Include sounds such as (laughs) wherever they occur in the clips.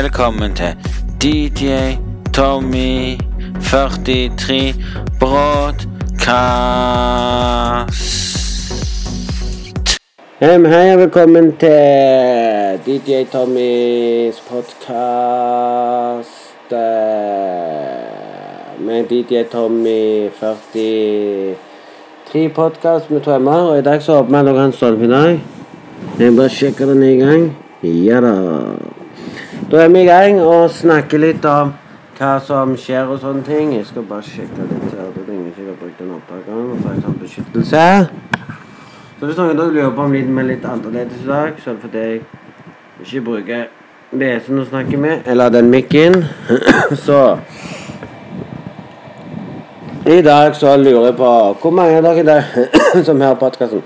Velkommen til DJ Tommy 43 Broadcast. Um, hei og velkommen til DJ Tommys podkast med DJ Tommy 43 podkast med trømmer. Og i dag så åpner jeg Logan Stolpe i dag. Jeg bare sjekker den i gang. Ja da. Da er vi i gang og snakker litt om hva som skjer og sånne ting. Jeg skal bare sjekke litt her. Det ikke jeg har brukt den opptakeren. Og jeg sånn beskyttelse. Så hvis noen lurer på om lyden er litt annerledes i dag, så er det fordi jeg ikke bruker BS-en å snakke med, eller den mikken. (clears throat) så I dag så lurer jeg på Hvor mange av dere der (clears throat) som hører podkasten?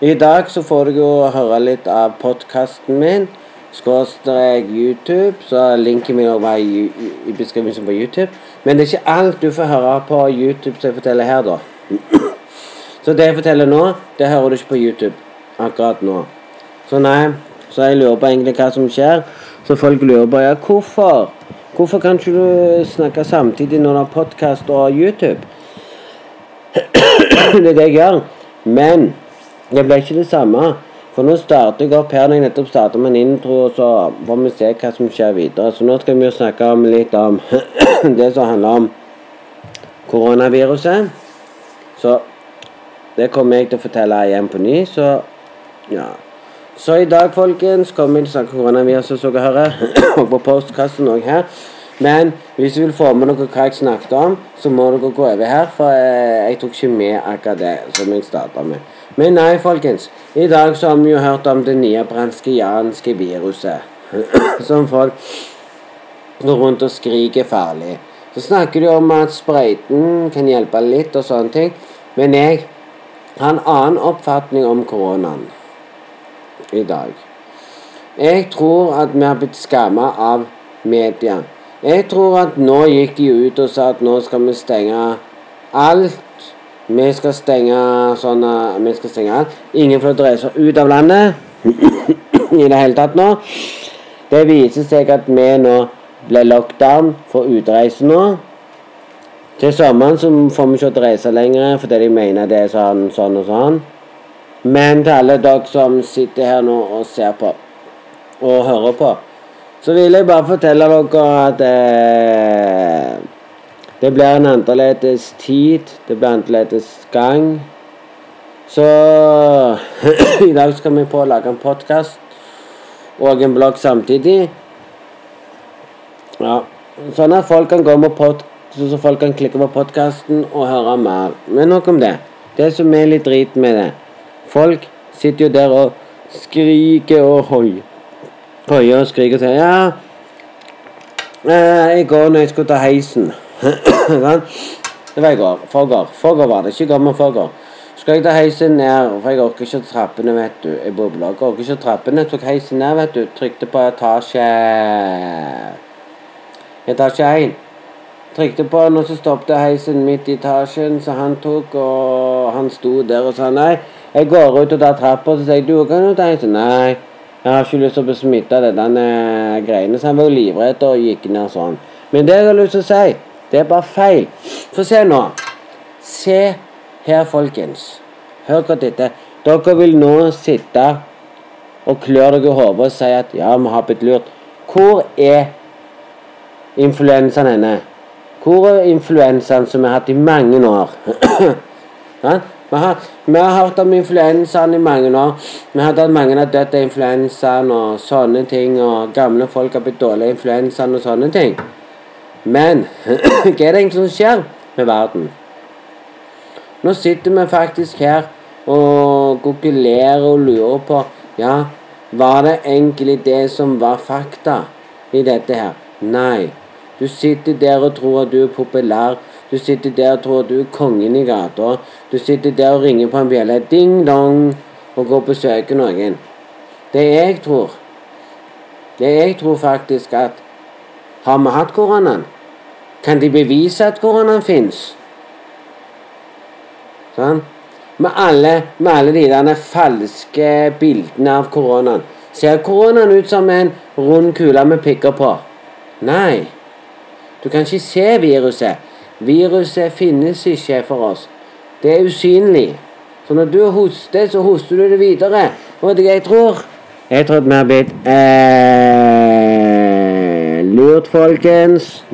I dag så får dere jo høre litt av podkasten min. Skråstrek YouTube, så linken min også være i, i beskrivelsen på YouTube. Men det er ikke alt du får høre på YouTube som jeg forteller her, da. (clears throat) Så det jeg forteller nå, det hører du ikke på YouTube akkurat nå. Så nei, så jeg lurer på egentlig hva som skjer. Så folk lurer på ja, hvorfor? Hvorfor kan ikke du snakke samtidig når du har podkast og YouTube? (clears throat) det er det jeg gjør. Men det blir ikke det samme. For nå starter jeg opp her når jeg nettopp starter med en intro, og så får vi se hva som skjer videre. Så nå skal vi jo snakke om litt om (clears throat) det som handler om koronaviruset. Så det kommer jeg til å fortelle igjen på ny, så ja. Så i dag, folkens, kommer jeg til å snakke koronaviruset, som dere hører. (clears throat) og på postkassen òg her. Men hvis du vil få med dere hva jeg snakket om, så må dere gå over her, for jeg, jeg tok ikke med akkurat det som jeg starta med. Men nei, folkens. I dag så har vi jo hørt om det nye branskianske viruset. (clears throat) som folk går rundt og skriker farlig. Så snakker de om at sprøyten kan hjelpe litt og sånne ting. Men jeg har en annen oppfatning om koronaen i dag. Jeg tror at vi har blitt skamma av media. Jeg tror at nå gikk de ut og sa at nå skal vi stenge alt. Vi skal stenge sånn Vi skal stenge alt. Ingen får reise ut av landet i det hele tatt nå. Det viser seg at vi nå ble lockdown for utreise nå. Til sommeren så får vi ikke reise lenger fordi de mener det er sånn, sånn og sånn. Men til alle dere som sitter her nå og ser på og hører på, så vil jeg bare fortelle dere at eh, det blir en annerledes tid. Det blir annerledes gang. Så (clears throat) i dag skal vi på å lage en podkast og en blogg samtidig. Ja, sånn at folk kan gå med pod så folk kan klikke på podkasten og høre mer. Men nok om det. Det som er litt drit med det Folk sitter jo der og skriker og hoier. Hoier og skriker og sier Ja, eh, i går når jeg skulle ta heisen Det var i går. Forgår. Forgår var det. Ikke i går. Skal jeg ta heisen ned, for jeg orker ikke trappene, vet du. Jeg på lag. Orker ikke trappene. Tok heisen ned, vet du. Trykte på etasje Etasje 1. Trykte på den, og så stoppet heisen midt i etasjen, så han tok, og han sto der og sa nei. Jeg går ut og tar trappa, så sier jeg du kan jo ta heisen. Nei, jeg har ikke lyst til å bli smitta av denne greiene. Så han var jo livredd og gikk ned sånn. Men det jeg har lyst til å si, det er bare feil. Få se nå. Se her, folkens. Hør godt etter. Dere vil nå sitte og klør dere i hodet og si at ja, vi har blitt lurt. Hvor er influensaen henne? Hvor er influensaen som vi har hatt i mange år? (clears throat) ja? vi, har, vi har hørt om influensaen i mange år. Vi har hatt at mange har dødd av influensaen og sånne ting. Og gamle folk har blitt dårlige av influensaen og sånne ting. Men (clears throat) hva er det egentlig som skjer med verden? Nå sitter vi faktisk her og kokulerer og lurer på Ja, var det egentlig det som var fakta i dette her? Nei. Du sitter der og tror at du er populær. Du sitter der og tror at du er kongen i gata. Du sitter der og ringer på en bjelle ding-dong og går og besøker noen. Det jeg tror Det jeg tror faktisk at Har vi hatt koronaen? Kan de bevise at koronaen fins? Sånn? Med alle, med alle de der falske bildene av koronaen, Ser koronaen ut som en rund kule med pikker på? Nei. Du kan ikke se viruset. Viruset finnes ikke for oss. Det er usynlig. Så når du hoster, så hoster du det videre. Vet du hva jeg tror? Jeg tror at vi har blitt eh, lurt, folkens.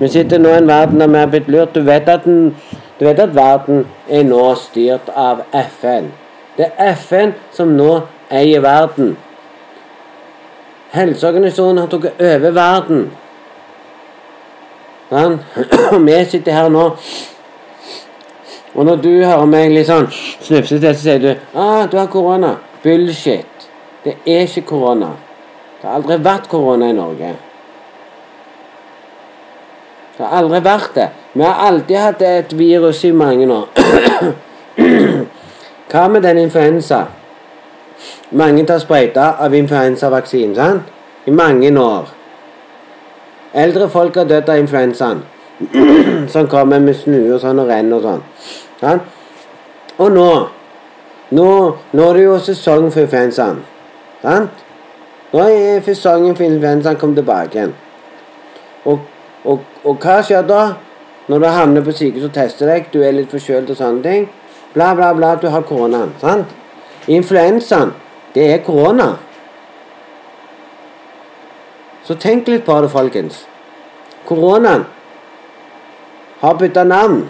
vi sitter nå i en verden der vi har blitt lurt. Du vet, den, du vet at verden er nå styrt av FN. Det er FN som nå eier verden. Helseorganisasjonen har tatt over verden. Sånn? Og vi sitter her nå. Og når du hører meg litt sånn snufsete, så sier du ah, du har korona. Bullshit. Det er ikke korona. Det har aldri vært korona i Norge. Det har aldri vært det. Vi har alltid hatt et virus i mange år. (clears throat) Hva med den influensa? Mange tar sprøyter av influensavaksinen, sant? I mange år. Eldre folk har dødd av influensaen. (clears throat) som kommer med snue og sånn og renn og sånn. Sant? Og nå nå, nå er det jo sesong for influensaen. Sant? Nå er sesongen for influensaen kommet tilbake igjen. Og, og, og, hva skjer da? Når du havner på sykehus og tester deg, du er litt forkjølt og sånne ting. Bla, bla, bla, du har koronaen. Sant? Influensaen, det er korona. Så tenk litt på det, folkens. Koronaen har bytta navn.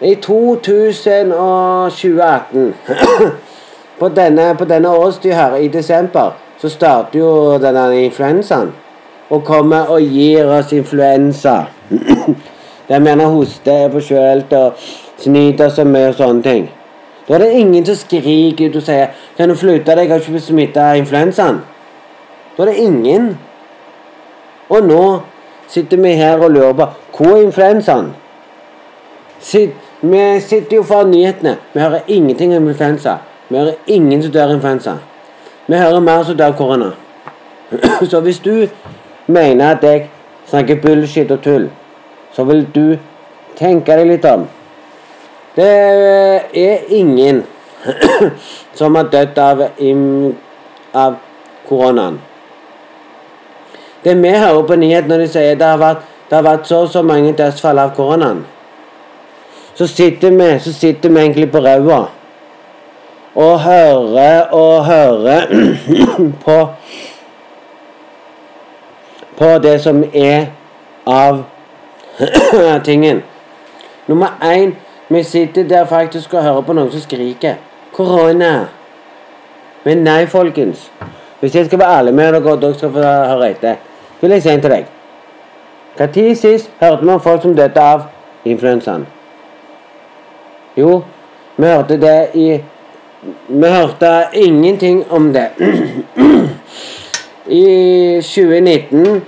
I 2018 (clears throat) på denne, på denne årstid her, i desember, så starter jo denne influensaen. Og kommer og gir oss influensa. (clears throat) Den mener hoste er forkjølt og snyter seg med og sånne ting. Da er det ingen som skriker ut og sier 'Kan du flytte deg, jeg har ikke blitt smitta av influensaen'. Da er det ingen. Og nå sitter vi her og lurer på hvor er influensaen? Sitt, vi sitter jo for nyhetene. Vi hører ingenting om influensa. Vi hører ingen som dør influensa. Vi hører mer som dør korona. (clears throat) Så hvis du mener at jeg snakker bullshit og tull, så vil du tenke deg litt om. Det er ingen (clears throat) som har dødd av, av koronaen. Det vi hører på nyhetene når de sier det har vært, det har vært så og så mange dødsfall av koronaen, så sitter vi, så sitter vi egentlig på ræva og høre og høre (clears throat) på på det som er av (clears throat) tingen. Nummer én vi sitter der faktisk og hører på noen som skriker 'korona'. Men nei, folkens. Hvis jeg skal være ærlig med dere, og dere skal få høre etter, vil jeg si til deg Når sist hørte vi om folk som døde av influensaen? Jo, vi hørte det i vi hørte ingenting om det. I 2019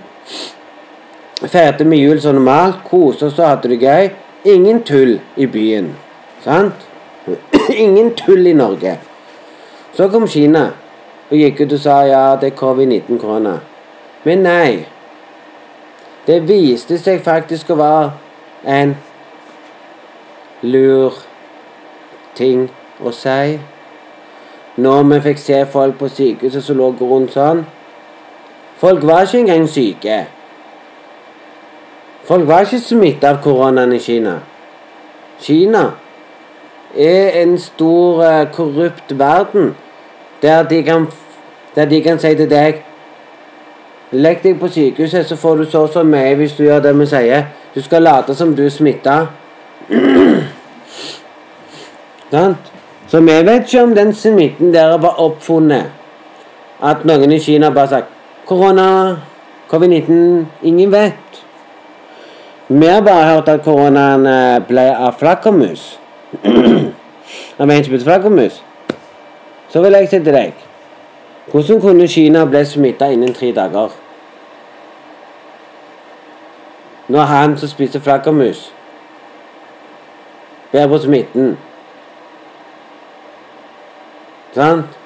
feirte vi jul som normalt, koste oss og hadde det gøy. Ingen tull i byen. Sant? (clears throat) Ingen tull i Norge. Så kom Kina og gikk ut og sa ja, det er covid-19-korona. Men nei. Det viste seg faktisk å være en lur ting å si. Når vi fikk se folk på sykehuset som lå rundt sånn Folk var ikke engang syke. Folk var ikke smitta av koronaen i Kina. Kina er en stor uh, korrupt verden der de, kan, der de kan si til deg Legg deg på sykehuset, så får du så og så mye hvis du gjør det vi sier. Du skal late som du er smitta. (clears throat) Sant? Så vi vet ikke om den smitten der var oppfunnet. At noen i Kina bare sagt 'Korona, covid-19 Ingen vet. Vi har bare hørt at koronaen eh, ble av flaggermus. (clears throat) Av heter flaggermus. Så vil jeg si til deg Hvordan kunne Kina bli smitta innen tre dager? Når han som spiser flaggermus, bærer på smitten Sant?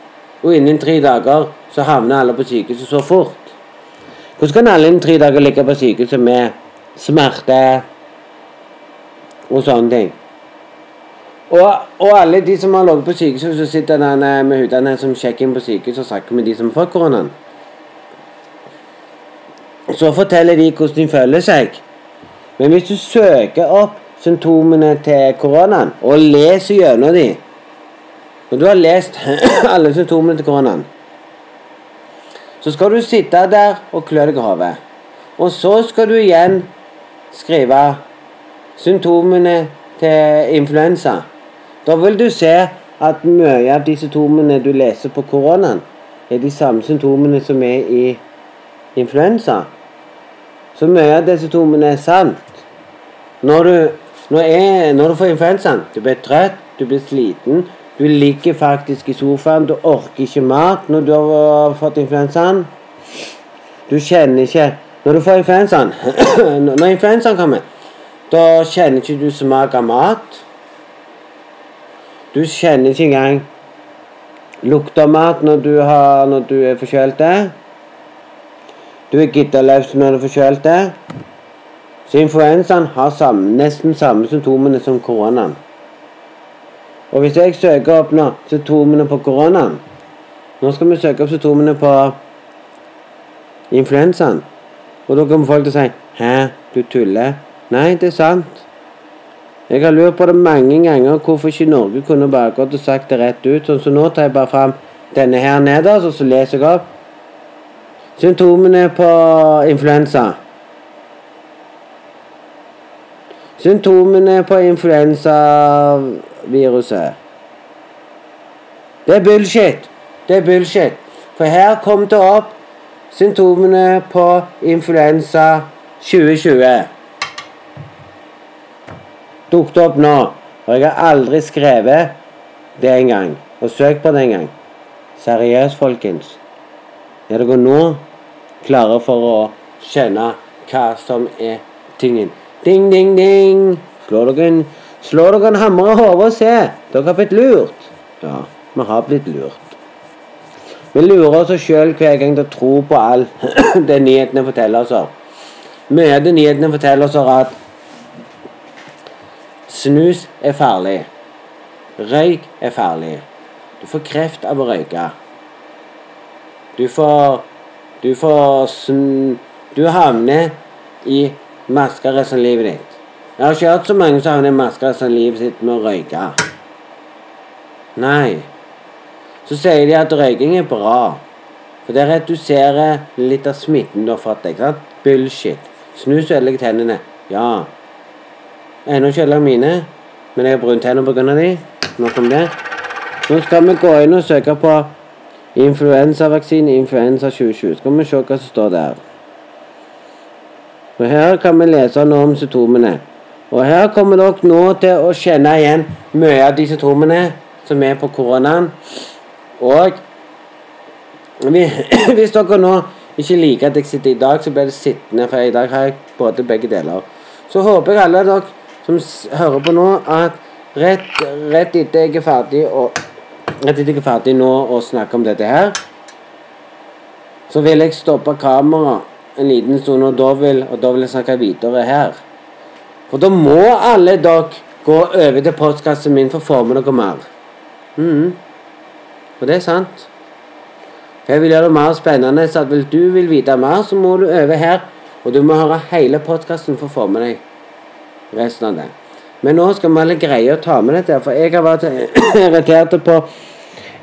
Og innen tre dager så havner alle på sykehuset så fort. Hvordan kan alle innen tre dager ligge på sykehuset med smerte og sånne ting? Og, og alle de som har ligget på sykehuset, så sitter den med hudene som sjekker inn på sykehuset og snakker med de som fått koronaen. Så forteller de hvordan de føler seg. Men hvis du søker opp symptomene til koronaen og leser gjennom de Når du har lest (clears throat) alle symptomene til koronaen, så skal du sitte der og klø deg i hodet. Og så skal du igjen skrive symptomene til influensa. Da vil du se at mye av de symptomene du leser på koronaen, er de samme symptomene som er i influensa. Så mye av de symptomene er sant. Når du, når jeg, når du får influensaen, du blir trøtt, du blir sliten, du ligger faktisk i sofaen, du orker ikke mat når du har fått influensaen. Du kjenner ikke Når du får influensaen (clears throat) Når influensaen kommer, da kjenner ikke du smak av mat. Du kjenner ikke engang lukt av mat når du, har, når du er forkjølt. Du er gitterløs når du er forkjølt. Så influensaen har samme, nesten samme symptomene som koronaen. Og hvis jeg søker opp nå symptomene på koronaen Nå skal vi søke opp symptomene på influensaen. Og da kommer folk til å si 'Hæ, du tuller'. Nei, det er sant. Jeg har lurt på det mange ganger hvorfor ikke Norge kunne bare gått og sagt det rett ut. Sånn som nå tar jeg bare fram denne her nederst, og så leser jeg opp. Symptomene på influensa. Symptomene på influensaviruset. Det er bullshit. Det er bullshit. For her kom det opp symptomene på influensa 2020. Dukket opp nå. Og jeg har aldri skrevet det engang. Og søkt på det engang. Seriøst, folkens. Er dere nå klare for å skjønne hva som er tingen? Ding, ding, ding. Slår dere en, slår dere en hammer i hodet og se. Dere har blitt lurt. Ja, vi har blitt lurt. Vi lurer oss sjøl hver gang til å tro på alt (clears throat) det nyhetene forteller oss. Mye av det nyhetene forteller oss at snus er farlig. Røyk er farlig. Du får kreft av å røyke. Du får Du får sn... Du havner i maskeresten av livet ditt. Jeg har ikke hørt så mange som havner i av livet sitt med å røyke. Nei. Så sier de at røyking er bra. For det reduserer litt av smitten du har fått. ikke sant? Bullshit. Snus ødelegger tennene. Ja. Ennå ikke ødelagt mine, men jeg har bruntenner pga. de. Nok om det. Nå skal vi gå inn og søke på influensavaksine influensa 2020. Skal vi se hva som står der. Og Her kan vi lese noe om symptomene. Og her kommer dere nå til å kjenne igjen mye av de symptomene som er på koronaen. Og (clears throat) hvis dere nå ikke liker at jeg sitter i dag, så blir det sittende, for i dag har jeg både begge deler. Så håper jeg alle dere som hører på nå, at rett, rett etter jeg er ferdig og Rett etter jeg er ferdig nå å snakke om dette her, så vil jeg stoppe kameraet en liten stund, og da vil, og da vil jeg snakke videre her. For da må alle dere gå over til postkassen min for å få med dere mer. Mm. Og det er sant. For jeg vil gjøre det mer spennende, så at hvis du vil vite mer, så må du over her. Og du må høre hele podkasten for å få med deg resten av det. Men nå skal vi alle greie å ta med dette, for jeg har vært (coughs) irritert på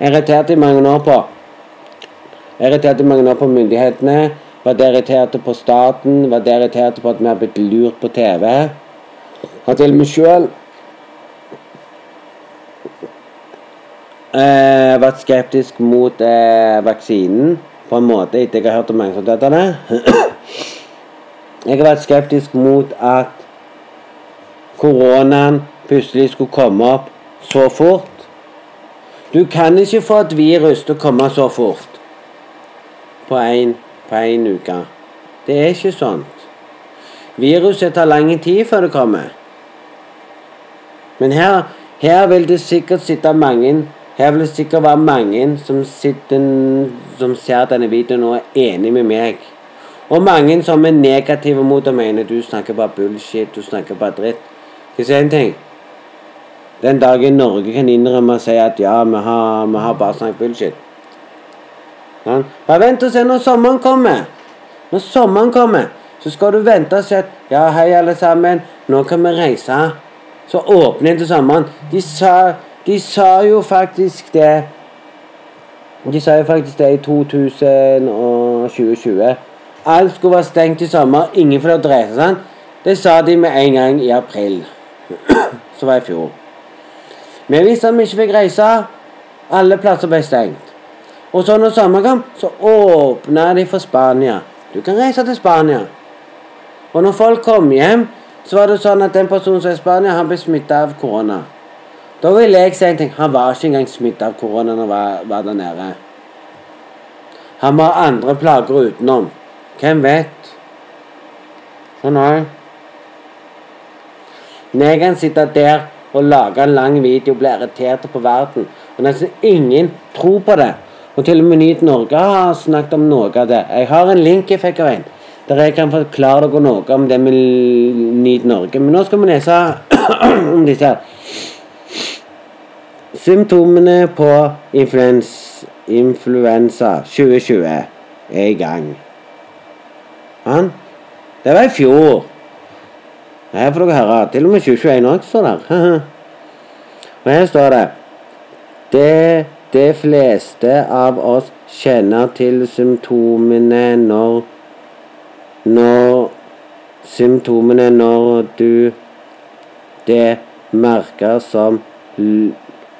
Irritert i mange år på Irritert i mange år på myndighetene. Var irritert på staten. Var irritert på at vi har blitt lurt på TV. Sjøl eh, vært skeptisk mot eh, vaksinen på en måte etter jeg har hørt om mange som døde av det. Jeg har vært skeptisk mot at koronaen plutselig skulle komme opp så fort. Du kan ikke få et virus til å komme så fort på én uke. Det er ikke sånt. Viruset tar lang tid før det kommer. Men her, her vil det sikkert sitte mange Her vil det sikkert være mange som, sitter, som ser denne videoen og er enig med meg. Og mange som er negative mot og mener du snakker bare bullshit, du snakker bare dritt. Skal jeg si en ting? Den dagen Norge kan innrømme og si at ja, vi har, vi har bare snakket bullshit. Ja. Bare vent og se når sommeren kommer. Når sommeren kommer, så skal du vente og si at ja, hei, alle sammen, nå kan vi reise. Så åpner til sommeren. De sa, de sa jo faktisk det De sa jo faktisk det i 2020. Alt skulle være stengt i sommer. Ingen får lov til å reise. Sånn. Det sa de med en gang i april. (clears throat) Som var i fjor. Men hvis vi ikke fikk reise. Alle plasser ble stengt. Og så når sommeren kom, så åpna de for Spania. Du kan reise til Spania. Og når folk kom hjem, så var det sånn at den personen som er i Spania, han ble smitta av korona. Da vil jeg si en ting. Han var ikke engang smitta av korona når han var, var der nede. Han har andre plager utenom. Hvem vet? Sånn er Når Jeg kan sitte der og lage en lang video og bli irritert på verden, og nesten ingen tror på det. Og til og med Nyt Norge har snakket om noe av det. Jeg har en link jeg fikk av en, der jeg kan forklare dere noe om det med Nyt Norge. Men nå skal vi lese (clears throat) om disse her. Symptomene på influens, influensa 2020 er i gang. Han? Det var i fjor. Her får dere høre. Til og med 2021 òg står der. (laughs) Og her står det Det de fleste av oss kjenner til symptomene når Når Symptomene når du Det merker som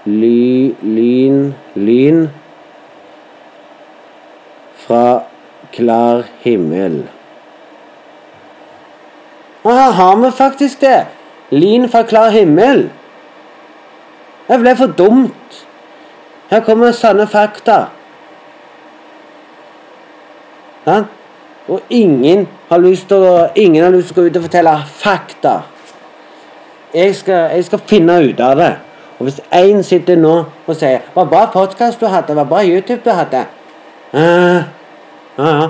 ly, lyn Lyn fra klar himmel. Og her har vi faktisk det. Lyn fra klar himmel. Det ble for dumt. Her kommer sanne fakta. Ja? Og ingen har lyst til å Ingen har lyst til å gå ut og fortelle fakta. Jeg skal, jeg skal finne ut av det. Og hvis én sitter nå og sier 'Hva bra podkast du hadde. Hva bra YouTube du hadde'. Uh, ja, ja.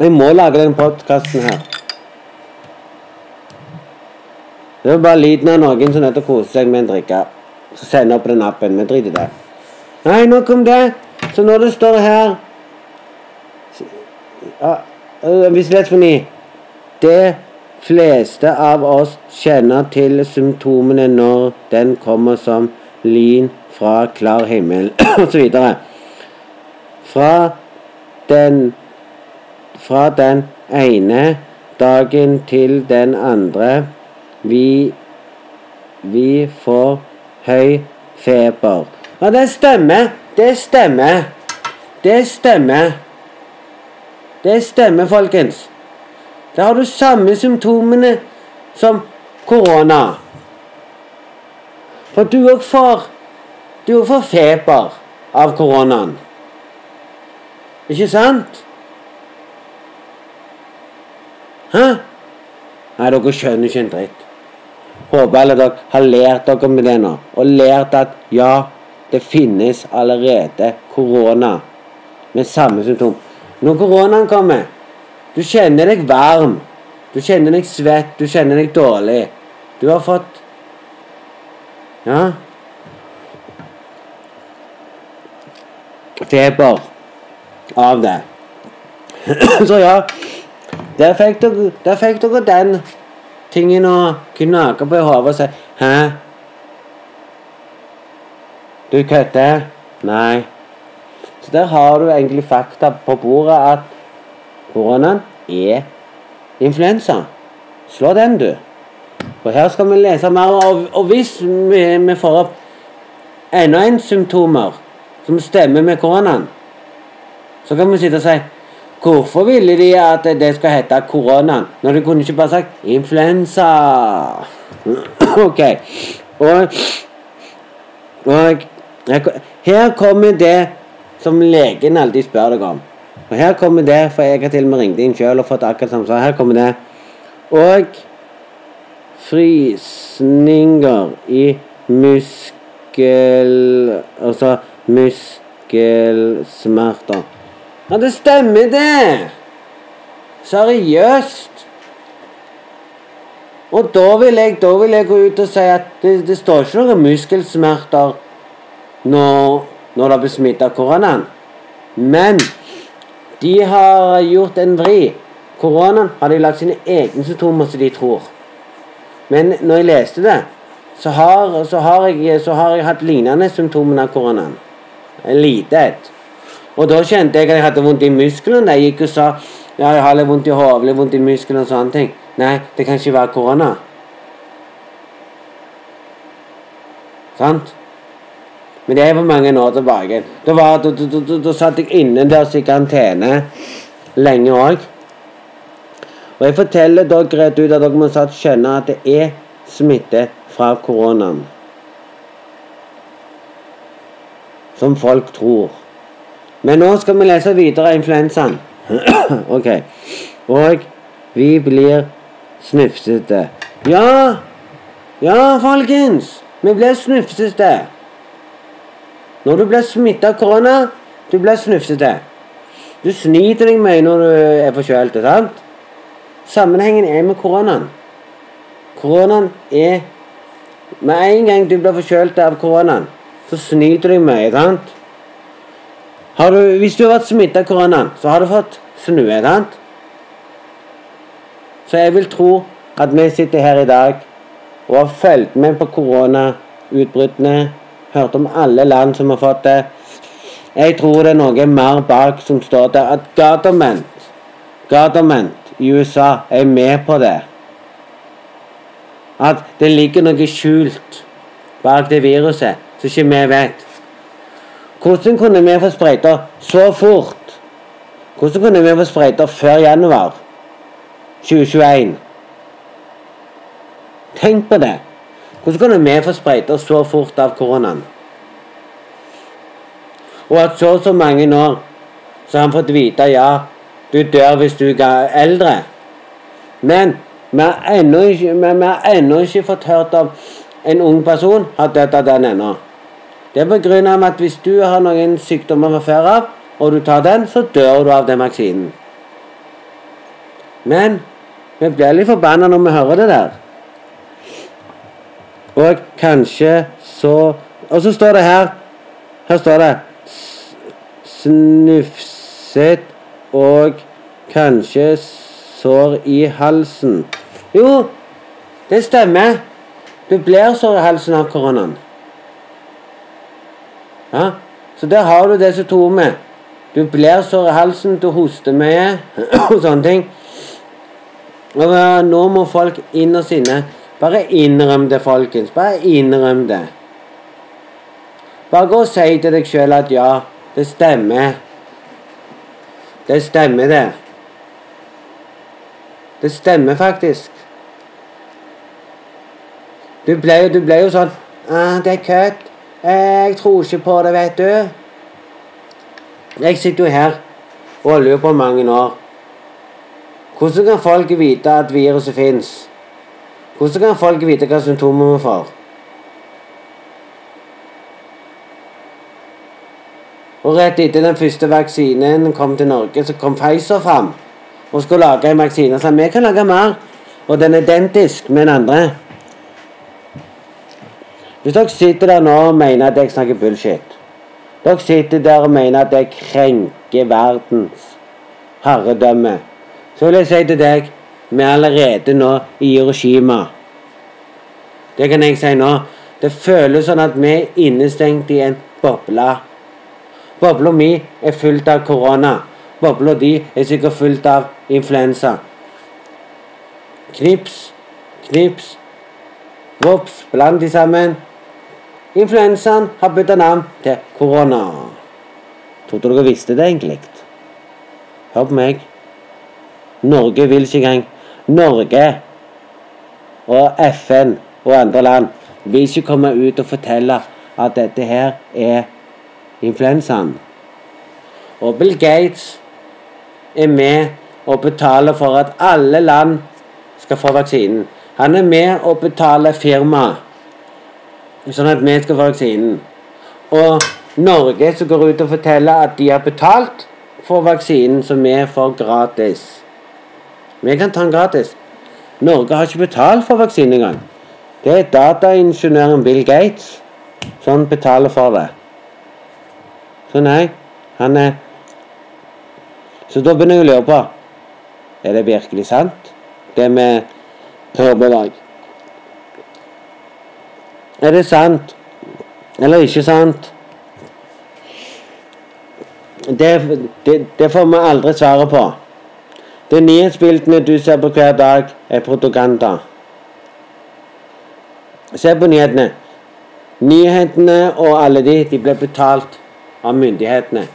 Jeg må lage den podkasten her. Det er bare lyden av noen som nødt koser seg med en drikke. Så sender opp den appen. Vi drit i det. Nei, nok om det. Så når det står her Hvis lesfoni Det fleste av oss kjenner til symptomene når den kommer som lyn fra klar himmel, (clears throat) osv. Fra den Fra den ene dagen til den andre vi Vi får høy feber. Ja, det stemmer. Det stemmer. Det stemmer. Det stemmer, folkens. Da har du samme symptomene som korona. For du òg får Du òg får feber av koronaen. Ikke sant? Hæ? Nei, dere skjønner ikke en dritt. Håper alle dere har lært dere med det nå, og lært at ja, det finnes allerede korona med samme symptom. Når koronaen kommer, du kjenner deg varm, du kjenner deg svett, du kjenner deg dårlig. Du har fått Ja Feber av det. (clears throat) Så ja, der fikk dere, der fikk dere den tingen å gnage på i hodet og si 'Hæ? Du kødder?' Nei. Så der har du egentlig fakta på bordet at koronaen er influensa. Slå den, du. For her skal vi lese mer. Og, og hvis vi, vi får opp enda en symptomer som stemmer med koronaen, så kan vi sitte og si Hvorfor ville de at det skal hete koronaen, når de kunne ikke bare sagt influensa? (clears throat) ok. Og, og her kommer det som legen alltid spør deg om. Og her kommer det, for jeg har til og med ringt inn sjøl og fått akkurat samme svar. Her kommer det. Og frysninger i muskel... Altså muskelsmerter. Ja, det stemmer, det! Seriøst. Og da vil, jeg, da vil jeg gå ut og si at det, det står ikke noen muskelsmerter når, når det blir smittet av koronaen. Men de har gjort en vri. Koronaen har de lagt sine egne symptomer som de tror. Men når jeg leste det, så har, så har, jeg, så har jeg hatt lignende symptomer av koronaen. Lite et. Og da kjente jeg at jeg hadde vondt i musklene. Jeg gikk og sa ja, jeg har litt vondt i hodet, litt vondt i musklene og sånne ting. Nei, det kan ikke være korona. Sant? Men det er for mange år tilbake. Da, var, da, da, da, satt jeg innendørs i karantene lenge òg. Og jeg forteller dere rett ut at dere må satt skjønne at det er smitte fra koronaen. Som folk tror. Men nå skal vi lese videre influensaen. (clears throat) ok. Og vi blir snufsete. Ja! Ja, folkens! Vi blir snufsete. Når du blir smitta av korona, du blir snufsete. Du sniter deg mye når du er forkjølt. sant? Sammenhengen er med koronaen. Koronaen er Med en gang du blir forkjølt av koronaen, så sniter du deg mye. sant? Du, hvis du har vært smitta av koronaen, så har du fått snue. sant? Så jeg vil tro at vi sitter her i dag og har fulgt med på koronautbruddene, hørt om alle land som har fått det. Jeg tror det er noe mer bak som står der. At government, government i USA er med på det. At det ligger noe skjult bak det viruset som ikke vi vet. Hvordan kunne vi få sprøyter så fort? Hvordan kunne vi få sprøyter før januar 2021? Tenk på det. Hvordan kunne vi få sprøyta så fort av koronaen? Og at så og så mange nå så har han fått vite ja, du dør hvis du er eldre. Men vi har ennå ikke, ikke fått hørt om en ung person har dødd av den ennå. Det er av at hvis du har noen sykdommer fra før av, og du tar den, så dør du av den vaksinen. Men vi blir litt forbanna når vi hører det der. Og kanskje så Og så står det her Her står det Snufset og kanskje sår i halsen. Jo, det stemmer. Du blir sår i halsen av koronaen. Ja, Så der har du det symptomet. Du blir sår i halsen, du hoster mye (clears throat) og sånne ting. Og eh, nå må folk inn og inne Bare innrøm det, folkens. Bare innrøm det. Bare gå og si til deg sjøl at ja, det stemmer. Det stemmer, det. Det stemmer faktisk. Du ble, du ble jo sånn ah, 'Det er kødd. Jeg tror ikke på det, vet du.' Jeg sitter jo her og lurer på mange år. Hvordan kan folk vite at viruset fins? Hvordan kan folk vite hva symptomer vi får? Og rett etter den første vaksinen kom til Norge, så kom Pfizer fram og skulle lage en vaksine. Så vi kan lage mer, og den er identisk med den andre. Hvis dere sitter der nå og mener at jeg snakker bullshit Dere sitter der og mener at jeg krenker verdens herredømme, så vil jeg si til deg vi er allerede nå i Hiroshima. Det kan jeg si nå. Det føles sånn at vi er innestengt i en boble. Bobla mi er fullt av korona. Bobla di er sikkert fullt av influensa. Knips, knips, vops, bland de sammen. Influensaen har bytta navn til korona. Trodde dere visste det egentlig? Hør på meg. Norge vil ikke engang Norge og FN og andre land vil ikke komme ut og fortelle at dette her er influensaen. Og Bill Gates er med og betaler for at alle land skal få vaksinen. Han er med og betaler firmaet sånn at vi skal få vaksinen. Og Norge som går ut og forteller at de har betalt for vaksinen som vi får gratis. Vi kan ta den gratis. Norge har ikke betalt for vaksinen engang. Det er dataingeniøren Bill Gates som betaler for det. Så nei, han er Så da begynner jeg å lure på Er det virkelig sant, det vi hører i dag? Er det sant eller ikke sant? Det, det, det får vi aldri svaret på. De nyhetsbildene du ser på hver dag, er propaganda. Se på nyhetene. Nyhetene og alle de, de blir betalt av myndighetene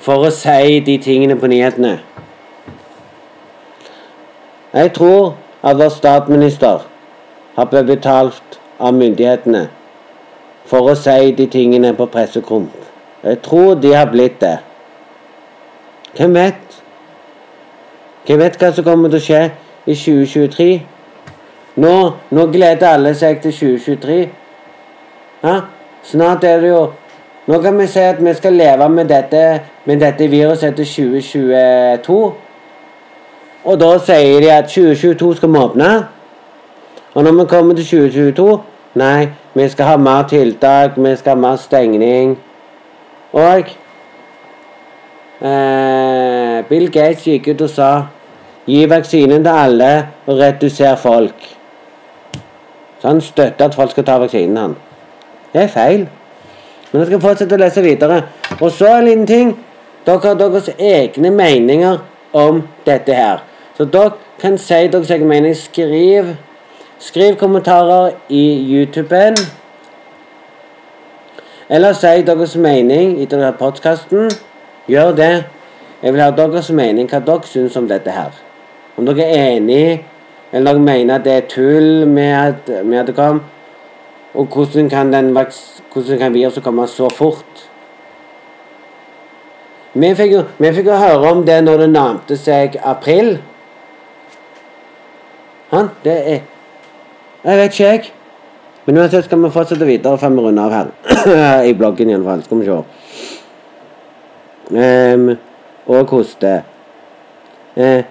for å si de tingene på nyhetene. Jeg tror at vår statsminister har blitt betalt av myndighetene for å si de tingene på pressekomp. Jeg tror de har blitt det. Hvem vet? Hvem vet hva som kommer til å skje i 2023? Nå, nå gleder alle seg til 2023. Ja? Snart er det jo Nå kan vi si at vi skal leve med dette, med dette viruset til 2022. Og da sier de at 2022 skal vi åpne. Og når vi kommer til 2022 Nei, vi skal ha mer tiltak, vi skal ha mer stengning. Og eh, Bill Gates gikk ut og sa gi vaksinen til alle og reduser folk. Så han støtter at folk skal ta vaksinen. han. Det er feil. Men jeg skal fortsette å lese videre. Og så en liten ting. Dere har deres egne meninger om dette her. Så dere kan si deres egne meninger. Skriv, skriv kommentarer i YouTuben. Eller si deres mening i denne podkasten. Gjør det. Jeg vil ha deres mening, hva dere syns om dette her. Om dere er enig, eller dere mener at det er tull med at, med at det kom. Og hvordan kan, den, hvordan kan viruset komme så fort? Vi fikk, jo, vi fikk jo høre om det når det nærmte seg april. Han, det er Jeg vet ikke, jeg. Men uansett skal vi fortsette videre før vi runder av her. (coughs) I bloggen iallfall. Skal vi se. Um, og koste. Eh,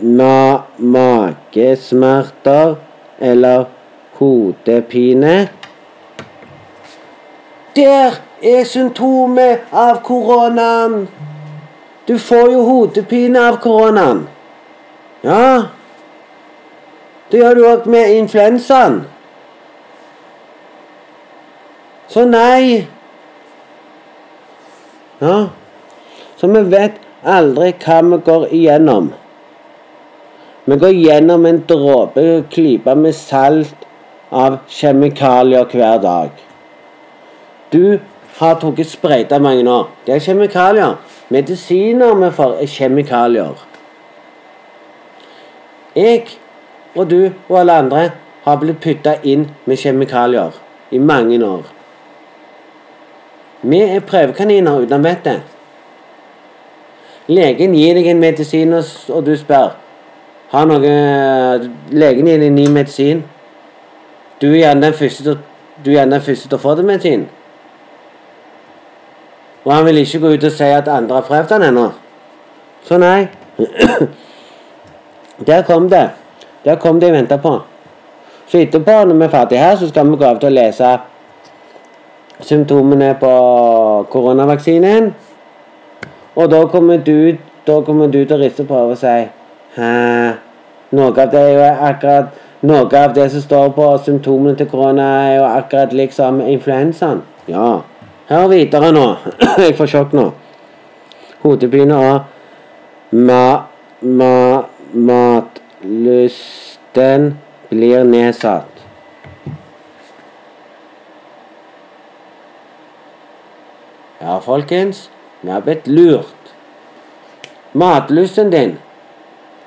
ma magesmerter eller hodepine. Der er symptomet av koronaen. Du får jo hodepine av koronaen. Ja. Det gjør du òg med influensaen. Så nei. Ja. Så vi vet aldri hva vi går igjennom. Vi går gjennom en dråpe klype med salt av kjemikalier hver dag. Du har tatt sprøyter mange år. Det er kjemikalier. Medisiner vi får, er kjemikalier. Jeg og du og alle andre har blitt putta inn med kjemikalier i mange år. Vi er prøvekaniner uten vettet. Legen gir deg en medisin, og du spør har noe Legen gir deg en ny medisin. Du er gjerne den første til, å få den medisin. Og han vil ikke gå ut og si at andre har prøvd den ennå. Så nei. (clears throat) Der kom det. Der kom det jeg venta på. Så etterpå, når vi er ferdig her, så skal vi gå av til å lese symptomene på koronavaksinen. Og da kommer du, da kommer du til å riste på og si Hæ? Noe av det er jo akkurat Noe av det som står på symptomene til korona, er jo akkurat liksom influensaen. Ja. Hør videre nå. (clears throat) Jeg får sjokk nå. Hodepine og ma, ma, matlysten blir nedsatt. Ja, folkens. Vi har blitt lurt. Matlysten din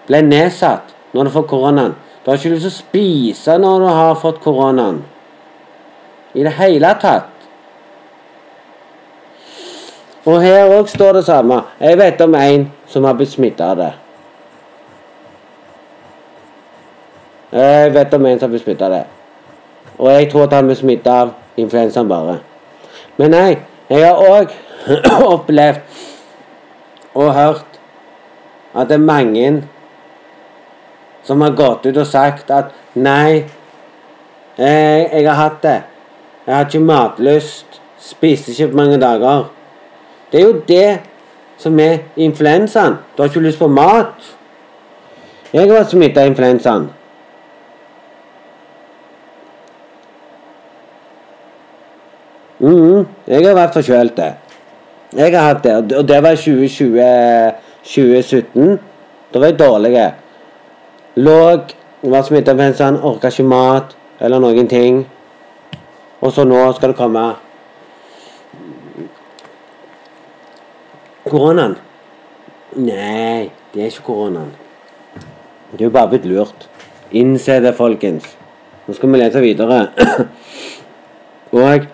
ble nedsatt når du får koronaen. Du har ikke lyst til å spise når du har fått koronaen. I det hele tatt. Og her òg står det samme. Jeg vet om en som har blitt smitta av det. Jeg vet om en som har blitt smitta av det. Og jeg tror at han ble smitta av influensaen bare. Men nei, jeg har òg (clears throat) opplevd og hørt at det er mange som har gått ut og sagt at nei, jeg, jeg har hatt det. Jeg har ikke matlyst. Spiste ikke på mange dager. Det er jo det som er influensaen. Du har ikke lyst på mat. Jeg har vært smitta av influensaen. Mhm, jeg har vært forkjølt. det. Jeg har hatt det, og det var i 2020, 2017. Da var jeg dårlig. Lå, var smitta med en sånn, orka ikke mat eller noen ting. Og så nå skal det komme Koronaen? Nei, det er ikke koronaen. Du er bare blitt lurt. Innse det, folkens. Nå skal vi lese videre. (clears throat) og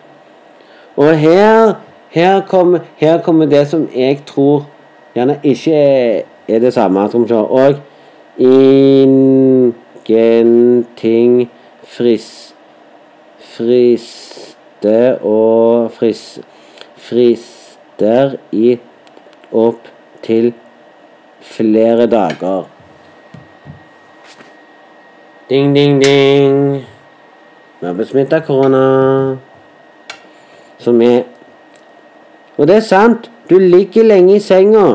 og her, her, kommer, her kommer det som jeg tror gjerne ikke er, det samme. som så. Og ingenting fris, friste og fris, frister i opp til flere dager. Ding, ding, ding. Vi har besmitta korona. Som er Og det er sant. Du ligger lenge i senga.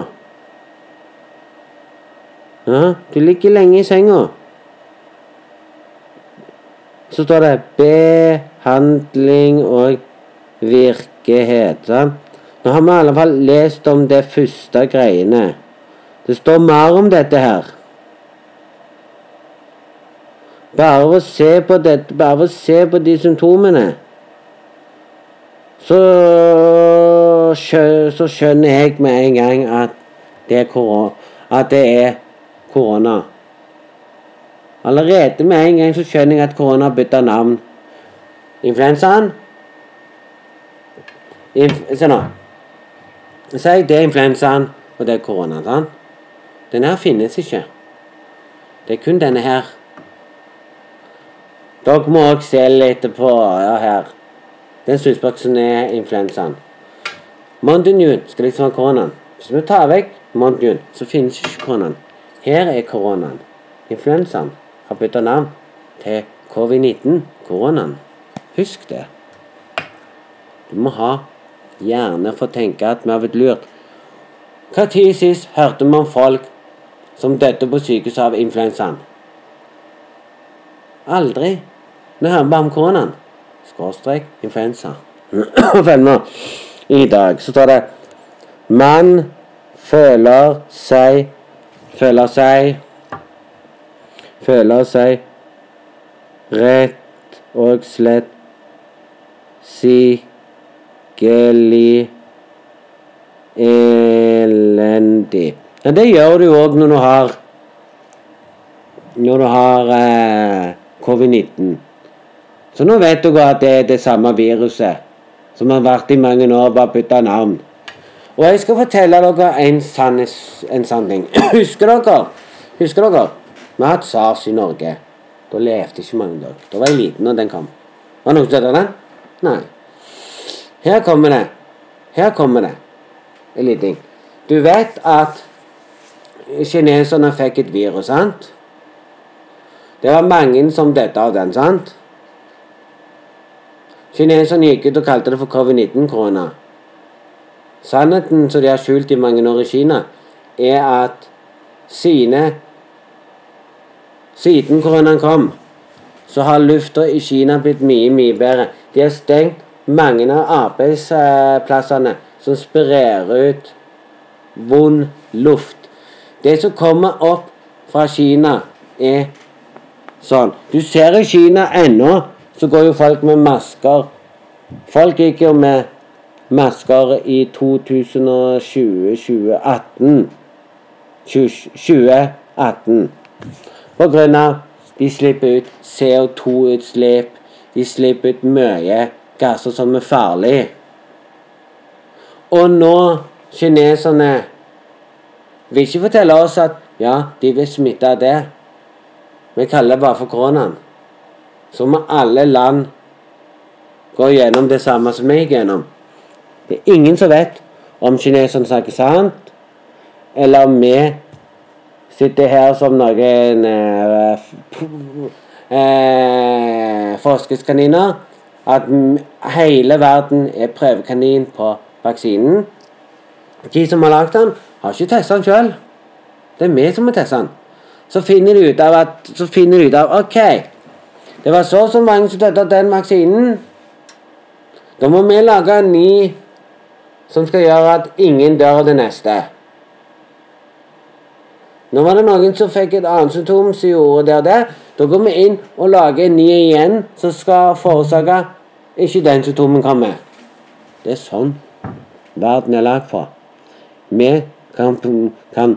Ja, du ligger lenge i senga. Så står det 'behandling og virkelighet'. Nå har vi i alle fall lest om det første greiene. Det står mer om dette her. Bare å se på dette, bare å se på de symptomene, så, så skjønner jeg med en gang at det er korona. At det er korona. Allerede med en gang så skjønner jeg at korona bytter navn. Influensaen Inf Se nå. Si det er influensaen, og det er koronaen. sant? Den her finnes ikke. Det er kun denne her. Dere må òg se litt på ja, her. Den snusboksen er influensaen. Montinuen skal liksom ha koronaen. Hvis vi tar vekk Montinuen, så finnes ikke koronaen. Her er koronaen. Influensaen har bytta navn til covid-19. Koronaen. Husk det. Du må ha hjerne for å tenke at vi har blitt lurt. Når sist hørte vi om folk som døde på sykehuset av influensaen? Aldri. Vi hører bare om koronaen skråstrek influensa. Følg (clears throat) I dag så står det Man føler seg Føler seg Føler seg rett og slett Sikkelig elendig. Ja, det gjør du òg når du har Når du har eh, covid-19. Så nå vet dere at det er det samme viruset som har vært i mange år, bare bytta navn. Og jeg skal fortelle dere en sann, en sann ting. (clears throat) Husker dere? Husker dere? Vi har hatt SARS i Norge. Da levde ikke mange dager. Da var jeg liten når den kom. Var det noen som hørte den? Nei. Her kommer det. Her kommer det. En liten ting. Du vet at kineserne fikk et virus, sant? Det var mange som døde av den, sant? Kineserne gikk ut og kalte det for covid-19-korona. Sannheten som de har skjult i mange år i Kina, er at sine Siden koronaen kom, så har lufta i Kina blitt mye, mye bedre. De har stengt mange av arbeidsplassene som sprer ut vond luft. Det som kommer opp fra Kina, er sånn. Du ser i Kina ennå så går jo folk med masker. Folk gikk jo med masker i 2020-2018. 2018. På grunn av de slipper ut CO2-utslipp. De slipper ut mye gasser som er farlige. Og nå kineserne vil ikke fortelle oss at ja, de vil smitte av det. Vi kaller det bare for koronaen så må alle land gå gjennom det samme som vi gikk gjennom. Det er ingen som vet om kineserne snakker sant, eller om vi sitter her som noen eh, eh, forskerskaniner. At hele verden er prøvekanin på vaksinen. De som har lagd den, har ikke testa den sjøl. Det er vi som har testa den. Så finner de ut av at Så finner de ut av OK, det var så og så mange som døde av den vaksinen. Da må vi lage en ny som skal gjøre at ingen dør av det neste. Nå var det noen som fikk et annet symptom som gjorde det og det. Da går vi inn og lager en ny igjen som skal forårsake ikke den symptomen kommer. Det er sånn verden er lagd for. Vi kan, kan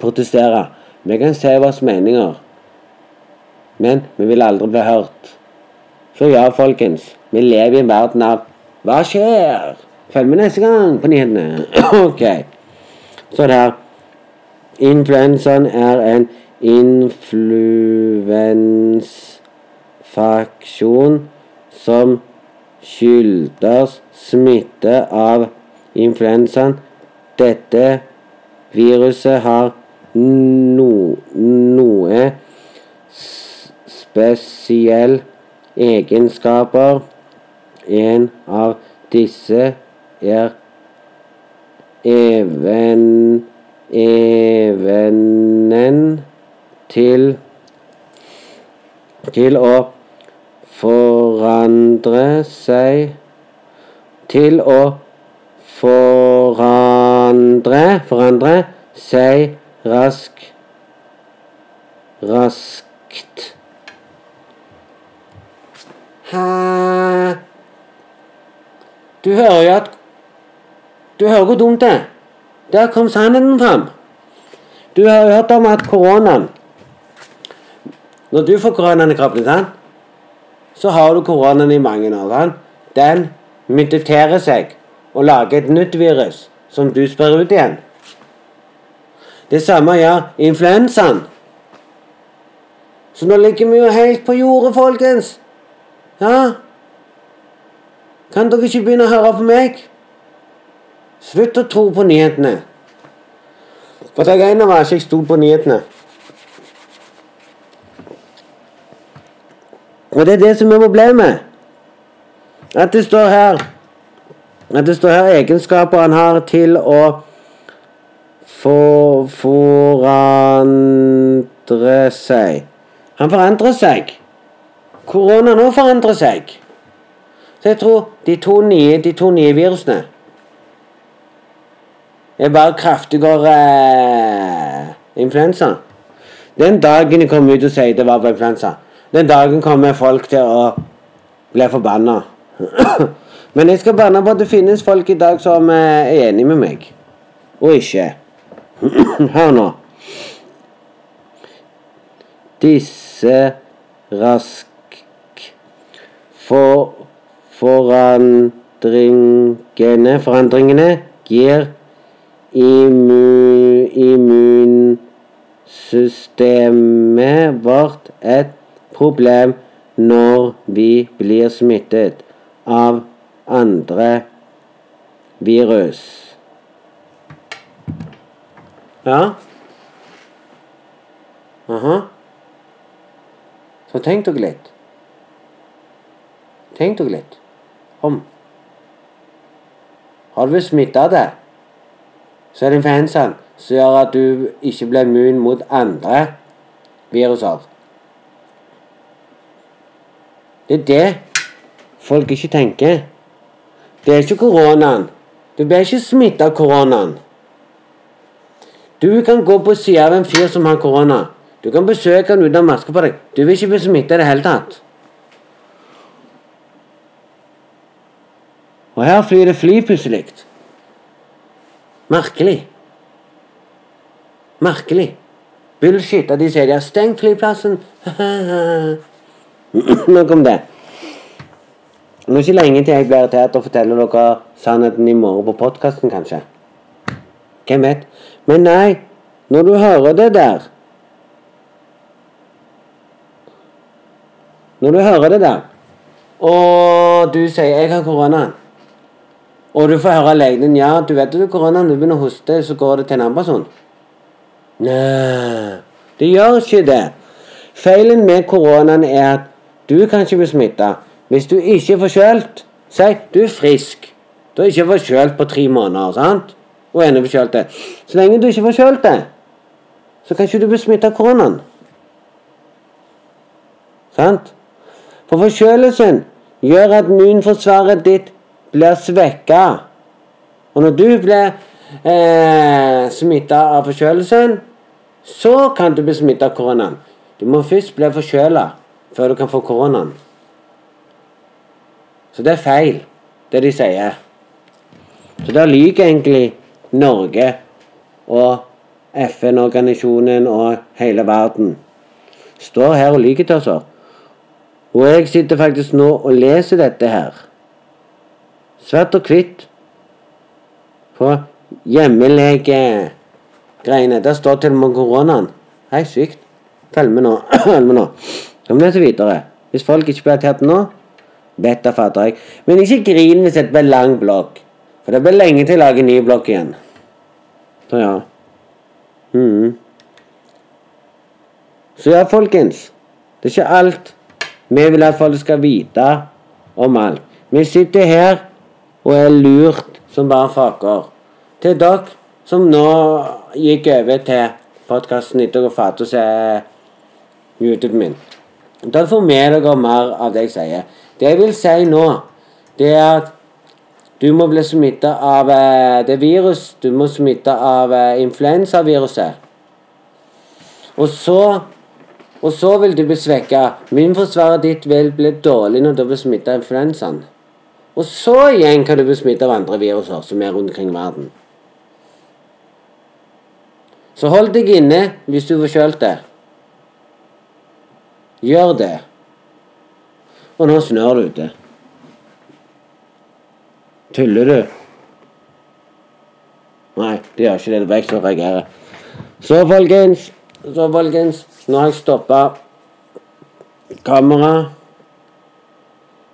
protestere. Vi kan si våre meninger. Men vi vil aldri bli hørt. Så ja, folkens. Vi lever i en verden av Hva skjer? Følg med neste gang på nyhetene. (clears throat) ok. Så det her. Influensaen er en influensfaksjon som skyldes smitte av influensaen. Dette viruset har no, noe spesielle egenskaper. En av disse er even, evnen til til å forandre seg til å forandre forandre seg rask raskt. Hæ? Du hører jo at Du hører hvor dumt det er. Der kom sannheten fram. Du har hørt om at koronaen Når du får koronaen i kroppen, sant? så har du koronaen i mange år. Sant? Den muterer seg og lager et nytt virus som du sprer ut igjen. Det samme gjør influensaen. Så nå ligger vi jo helt på jordet, folkens. Ja? Kan dere ikke begynne å høre på meg? Slutt å tro på nyhetene. For det ene var ikke jeg sto på nyhetene. Og det er det som er problemet. At det står her At det står her egenskaper han har til å for, forandre seg. Han forandrer seg. Koronaen òg forandrer seg. Så jeg tror de to nye, de to nye virusene er bare kraftigere eh, influensa. Den dagen de kom ut og sier det var på influensa, den dagen kommer folk til å bli forbanna. (clears throat) Men jeg skal banne på at det finnes folk i dag som eh, er enig med meg, og ikke. (clears throat) Hør nå. Disse rask for forandringene Forandringene gir immu, immunsystemet vårt et problem når vi blir smittet av andre virus. Ja? Aha. Så tenk dere litt. Tenk dere litt om. Har du smitta det, så er det influensaen som gjør at du ikke blir immun mot andre viruser. Det er det folk ikke tenker. Det er ikke koronaen. Du blir ikke smittet av koronaen. Du kan gå på sida av en fyr som har korona. Du kan besøke han uten maske på deg. Du vil ikke bli smittet i det hele tatt. Og her flyr det fly plutselig. Merkelig. Merkelig. Bullshit at de sier de har stengt flyplassen. (clears throat) Nok om det. Nå er ikke lenge til jeg blir irritert og forteller dere sannheten i morgen på podkasten, kanskje. Hvem vet? Men nei, når du hører det der Når du hører det der, og du sier 'jeg har koronaen', og du får høre legen din 'ja, du vet du har koronaen, du begynner å hoste, så går det til en annen person', Nei, det gjør ikke det. Feilen med koronaen er at du kan ikke bli smitta hvis du ikke er forkjølt. Si du er frisk. Du er ikke forkjølt på tre måneder, sant? Og ennå forkjølt. Så lenge du ikke er forkjølt så kan ikke du bli smitta av koronaen. Sant? For forkjølelsen gjør at immunforsvaret ditt blir svekka. Og når du blir eh, smitta av forkjølelsen, så kan du bli smitta av koronaen. Du må først bli forkjøla før du kan få koronaen. Så det er feil, det de sier. Så da lyver egentlig Norge og FN-organisasjonen og hele verden. Står her og lyver til oss. Og jeg sitter faktisk nå og leser dette her. Svart og hvitt. På hjemmelegegreiene. Der står til og med koronaen. Hei, sykt. Følg med nå. (clears throat) Følg med nå. Vi leser videre. Hvis folk ikke blir tatt nå, vet da fatter jeg. Men ikke grin hvis det blir lang blokk. For det blir lenge til å lage ny blokk igjen. Så ja. Mhm. Så ja, folkens. Det er ikke alt vi vil at folk skal vite om alt. Vi sitter her og er lurt som bare faker. Til dere som nå gikk over til podkasten etter fate og se YouTube min. Dere får med dere mer av det jeg sier. Det jeg vil si nå, det er at du må bli smitta av eh, det virus. Du må smitte av eh, influensaviruset. Og så og så vil du bli svekka. Immunforsvaret ditt vil bli dårlig når du blir smitta av influensaen. Og så igjen kan du bli smittet av andre viruser som er rundt omkring verden. Så hold deg inne hvis du er forkjølt det. Gjør det. Og nå snør det ute. Tuller du? Nei, det gjør ikke det. Det er jeg som reagerer. Så, folkens Så, folkens. Nå har jeg stoppa kameraet.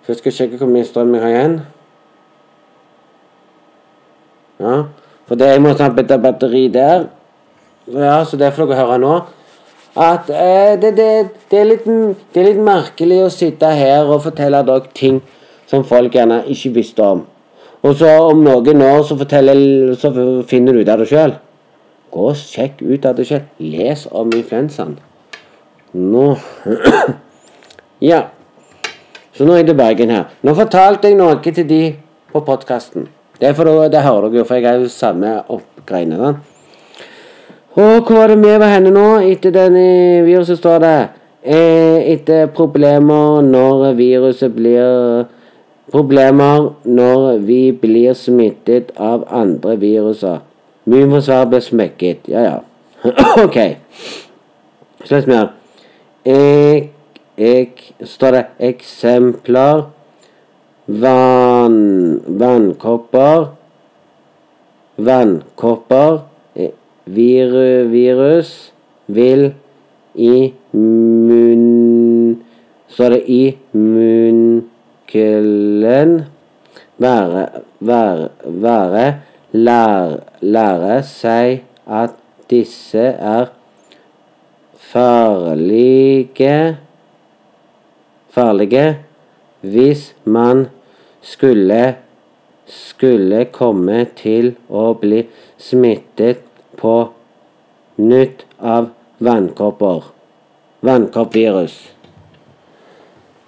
Så jeg skal sjekke hvor mye strøm jeg har igjen. Ja, for det jeg må ta bytte batteri der. Ja, så det får dere høre nå. At eh, det, det, det, er litt, det er litt merkelig å sitte her og fortelle dere ting som folk gjerne ikke visste om. Og så om noen år så, så finner du ut av det sjøl. Gå og sjekk ut av det sjøl. Les om influensaen. Nå (clears throat) Ja. Nå er jeg til Bergen her. Nå fortalte jeg noe til de på podkasten. Det er det hører dere jo, for jeg er jo samme oppgreiene. da. Og hvor var det vi var henne nå? Etter denne viruset står det eh, Etter problemer når viruset blir Problemer når vi blir smittet av andre viruser. Immunforsvaret blir smekket. Ja, ja. (clears throat) ok. Slutt med mer. Ek, står det eksempler Vann, vannkopper Vannkopper eh, viru, Virus vil i munn Står det i munnkulen være, være, være lære, lære seg at disse er farlige farlige hvis man skulle skulle komme til å bli smittet på nytt av vannkopper. Vannkoppvirus.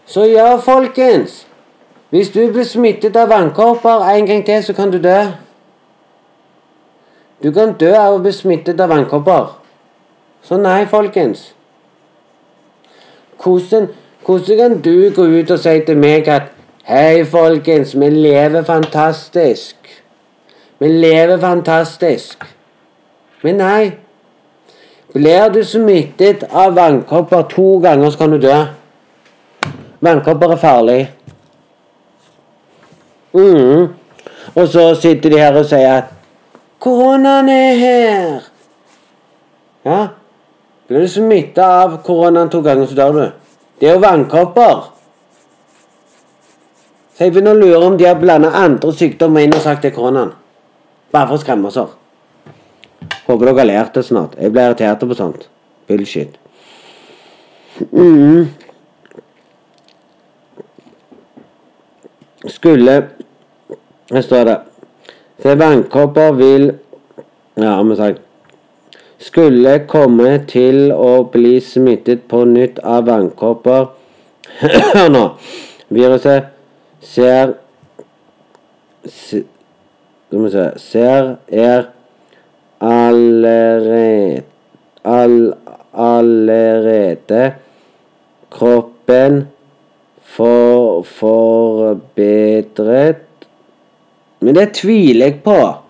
Så ja, folkens. Hvis du blir smittet av vannkopper en gang til, så kan du dø. Du kan dø av å bli smittet av vannkopper. Så nei, folkens. Hvordan, hvordan kan du gå ut og si til meg at Hei, folkens, vi lever fantastisk. Vi lever fantastisk. Men nei. Blir du smittet av vannkopper to ganger, så kan du dø. Vannkopper er farlig. Mm. Og så sitter de her og sier at koronaen er her. Ja, blir du smitta av koronaen to ganger, så dør du. Det er jo vannkopper. Så jeg begynner å lure om de har blanda andre sykdommer inn og sagt det er koronaen. Bare for å skremme oss. Håper dere har lært det snart. Jeg blir irritert på sånt. Bullshit. Mm. Skulle Her står det Se, vannkopper vil Ja, har vi sagt. Skulle komme til å bli smittet på nytt av vannkopper nå. Viruset ser Ser er allerede all, allerede kroppen for, forbedret Men det tviler jeg på.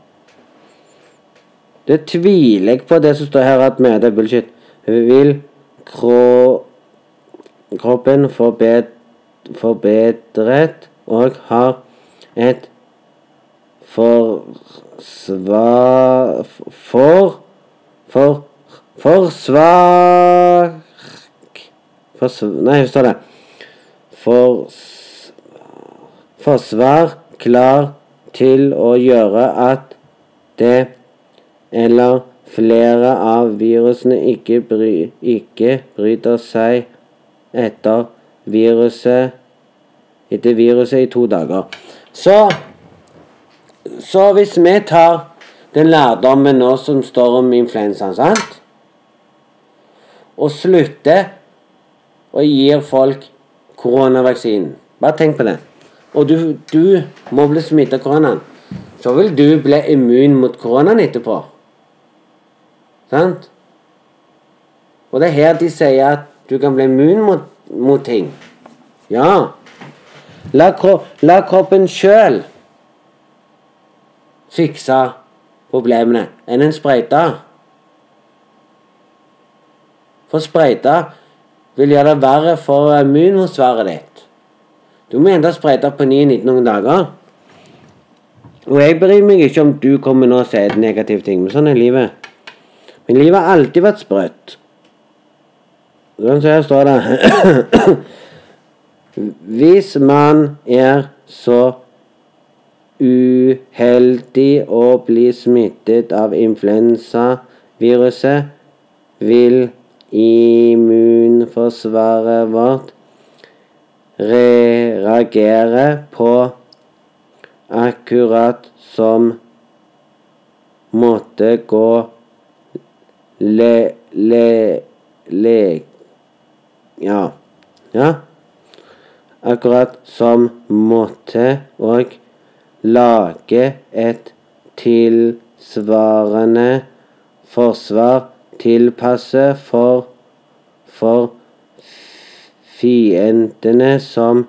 Det tviler jeg på, det som står her at med det er bullshit. Vil kro, kroppen forbed, forbedret og har et forsvar For For Forsvar Nei, hvor står det? For, forsvar klar til å gjøre at det eller flere av virusene ikke, bry, ikke bryter seg etter viruset etter viruset i to dager. Så Så hvis vi tar den lærdommen nå som står om influensaen, sant? Og slutter og gir folk koronavaksinen Bare tenk på det. Og du, du må bli smittet av koronaen. Så vil du bli immun mot koronaen etterpå. Sant? Og det er her de sier at du kan bli immun mot, mot ting. Ja. La, kro la kroppen sjøl fikse problemene enn en sprøyte. For sprøyte vil gjøre det verre for immunforsvaret ditt. Du må enda sprøyte på 9-19 noen dager. Og jeg bryr meg ikke om du kommer nå og sier negative ting, men sånn er livet. Men livet har alltid vært sprøtt. Sånn som her står det (clears throat) Hvis man er så uheldig å bli smittet av influensaviruset, vil immunforsvaret vårt reagere på akkurat som måtte gå le... le... le... Ja. Ja. Akkurat som måtte og lage et tilsvarende forsvar tilpasse for for fiendene som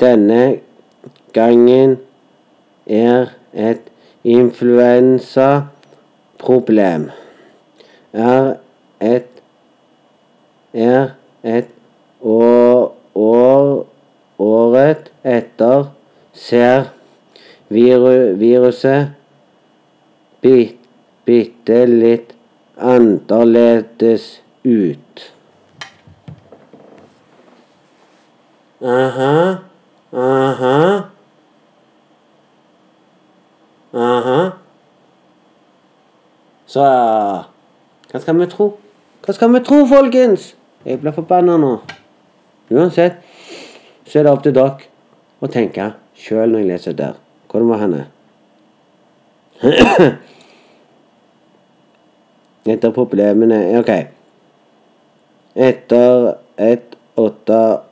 denne gangen er et influensaproblem. Er et er et år, år året etter ser viru, viruset bit, bitte litt annerledes ut. Aha, aha. Aha. Så Hva skal vi tro? Hva skal vi tro, folkens? Jeg blir forbanna nå. Uansett så er det opp til dere å tenke sjøl når jeg leser der. Hvor var (clears throat) han? Etter problemene OK. Etter et åtte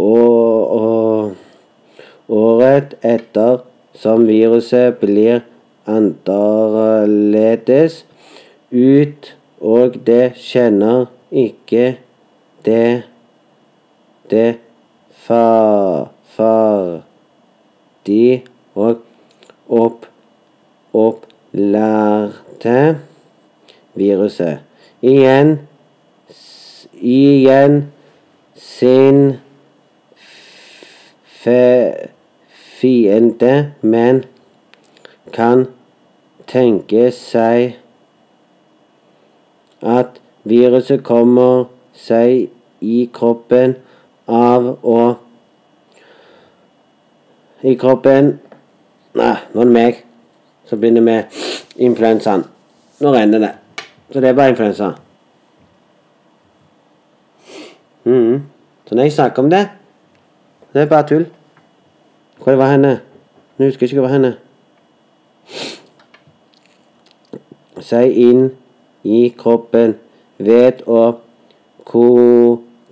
år Året etter som viruset blir annerledes ut, og det kjenner ikke det det ferdig og opp, opplærte viruset. Igjen igjen sin fiende, men kan tenke seg at viruset kommer seg i kroppen av å I kroppen Nei, nå er det meg som begynner med influensaen. Nå renner det. Så det er bare influensa. Mm. Så når jeg snakker om det, det er bare tull. Hvor var henne? Nå husker jeg ikke hva var henne. Si inn i kroppen ved å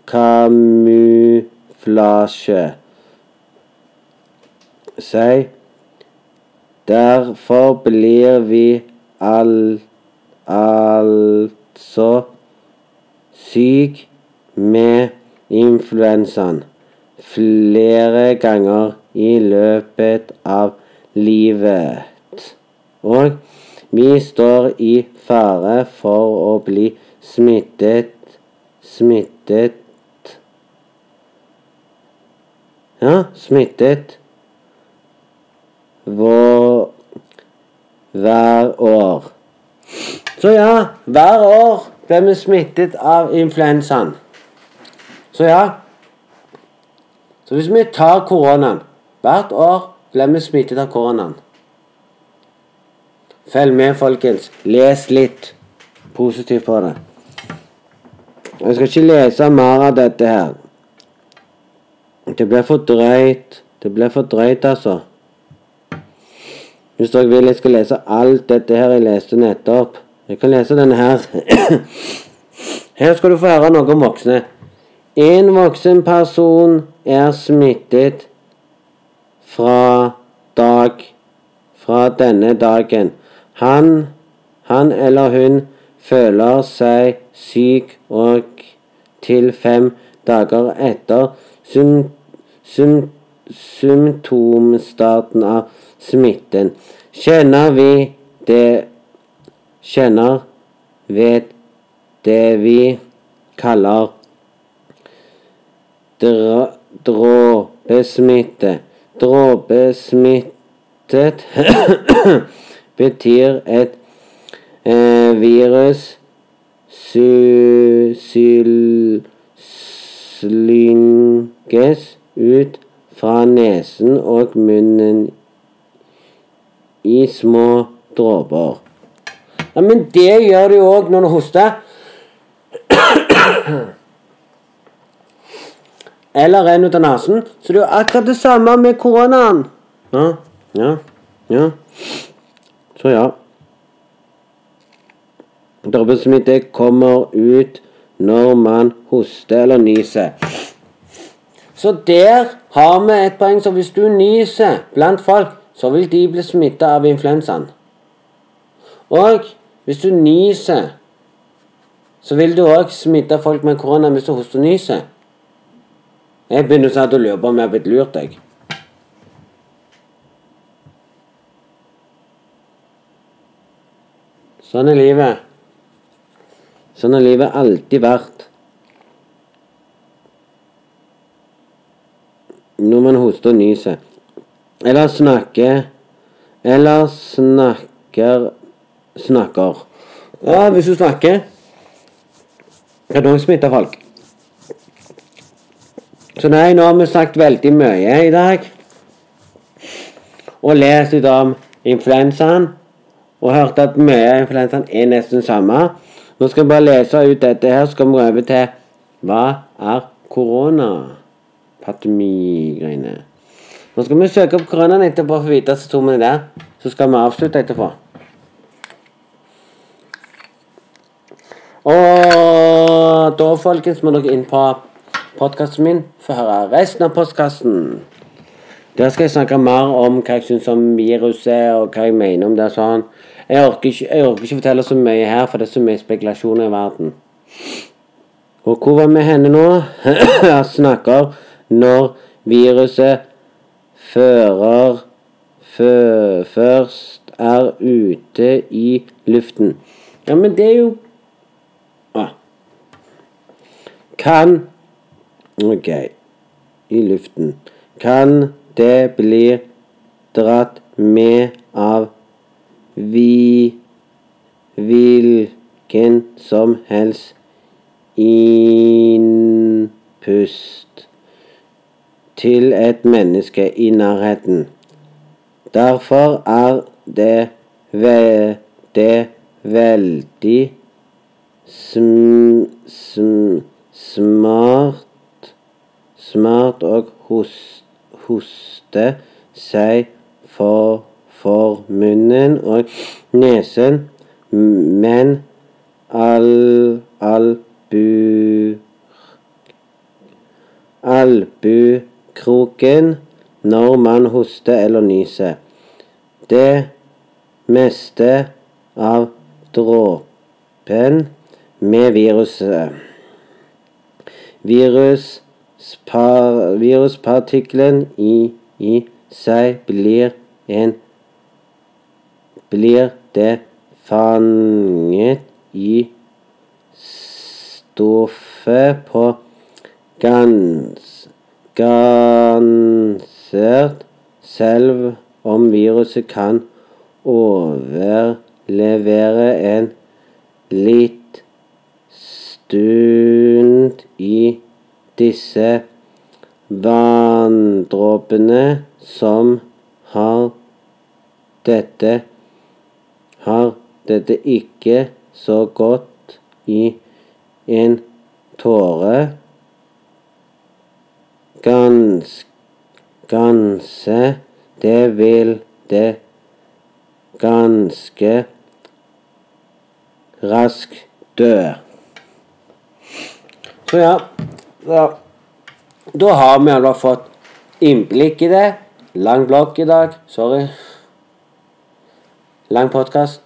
kamuflasje. seg. Derfor blir vi all, altså syk med influensaen flere ganger i løpet av livet. Og vi står i fare for å bli smittet smittet Ja, smittet vår hver år. Så ja, hver år ble vi smittet av influensaen. Så ja. Så hvis vi tar koronaen Hvert år blir vi smittet av koronaen. Følg med, folkens. Les litt positivt på det. Jeg skal ikke lese mer av dette her. Det ble for drøyt. Det ble for drøyt, altså. Hvis dere vil jeg skal lese alt dette her jeg leste nettopp. Jeg kan lese denne her. (clears throat) Her skal du få høre noe om voksne. En voksen person er smittet fra dag fra denne dagen. Han, han eller hun føler seg syk og til fem dager etter sym, sym, symptomstarten av smitten kjenner vi det Kjenner ved det vi kaller dråpesmitte. Dråpesmittet (clears throat) betyr et eh, virus slynges ut fra nesen og munnen i små dråper. Ja, men det gjør det jo òg når du hoster. Eller renner ut av nesen. Så det er jo akkurat det samme med koronaen. Ja, ja, ja. Så ja. Dobbeltsmitte kommer ut når man hoster eller nyser. Så der har vi et poeng. Så hvis du nyser blant folk, så vil de bli smitta av influensaen. Og hvis du nyser, så vil du òg smitte folk med korona hvis du hoster og nyser. Jeg begynner snart å lure på om jeg har blitt lurt, jeg. Sånn er livet. Sånn har livet alltid vært. Når man hoster og nyser. Eller snakker Eller snakker Snakker. Ja, hvis du snakker, kan du òg smitte folk. Så nei, nå har vi sagt veldig mye i dag. Og lest litt om influensaen. Og hørte at mye av influensaen er nesten samme. Nå skal vi bare lese ut dette her, så skal vi gå over til hva er korona? Pandemigreiene. Nå skal vi søke opp koronaen etterpå for å vite symptomene der. Så skal vi avslutte etterpå. Og da, folkens, må dere inn på podkasten min for å høre resten av postkassen. Der skal jeg snakke mer om hva jeg syns om viruset, og hva jeg mener om det. sånn. Jeg orker, ikke, jeg orker ikke fortelle så mye her, for det er så mye spekulasjoner i verden. Og hvor var vi henne nå? (clears throat) Jeg snakker når viruset fører fø, først er ute i luften. Ja, men det er jo ah. Kan Ok. I luften. Kan det bli dratt med av vi hvilken som helst innpust til et menneske i nærheten. Derfor er det ve det veldig sm, sm, smart smart å hos, hoste seg for, for munnen og nesen, men al, albu albukroken når man hoster eller nyser. Det meste av dråpen med viruset Viruspar, Viruspartikkelen i, i seg blir en Blir det fanget i stoffet på gans, gansert selv om viruset kan overlevere en litt stund i disse vanndråpene som har dette har dette ikke så godt i en tåre gans, ganske det vil det ganske raskt dø. Så ja, da, da har vi altså fått innblikk i det. Lang blokk i dag. Sorry. Lang podkast.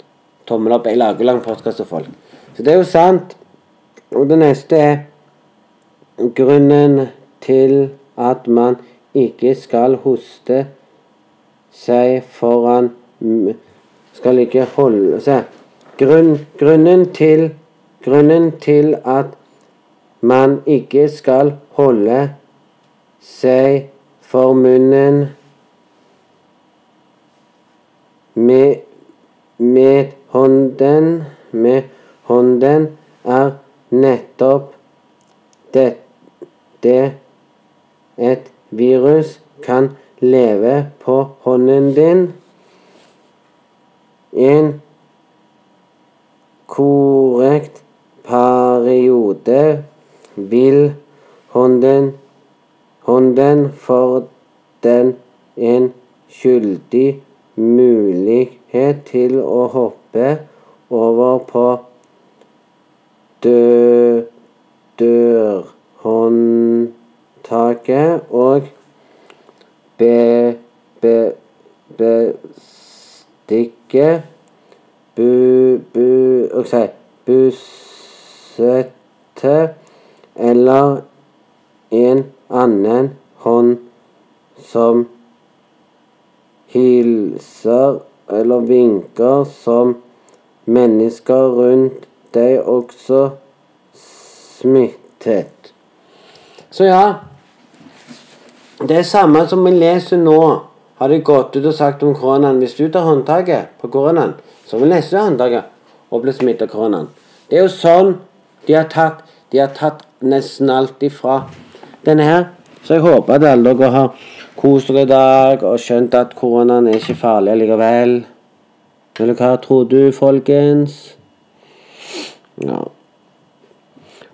Tommel opp. Jeg lager lang podkast til folk. Så det er jo sant. Og det neste er grunnen til at man ikke skal hoste seg foran Skal ikke holde seg Grunn, grunnen, til, grunnen til at man ikke skal holde seg for munnen med, med hånden er nettopp det et virus kan leve på hånden din. En korrekt periode vil hånden, hånden for den en skyldig mulighet til å hoppe over på dø, dørhåndtaket og be, bestikke bu, bu, okay, bussete eller en annen hånd som hilser eller vinker som mennesker rundt deg også smittet. Så ja Det er samme som vi leser nå, har de gått ut og sagt om koronaen. Hvis du tar håndtaket på koronaen, så vil neste håndtaket og bli smittet av koronaen. Det er jo sånn de har tatt De har tatt nesten alt ifra denne her. Så jeg håper at alle dere har kost dere i dag og skjønt at koronaen er ikke farlig likevel. Eller hva tror du, folkens? Ja.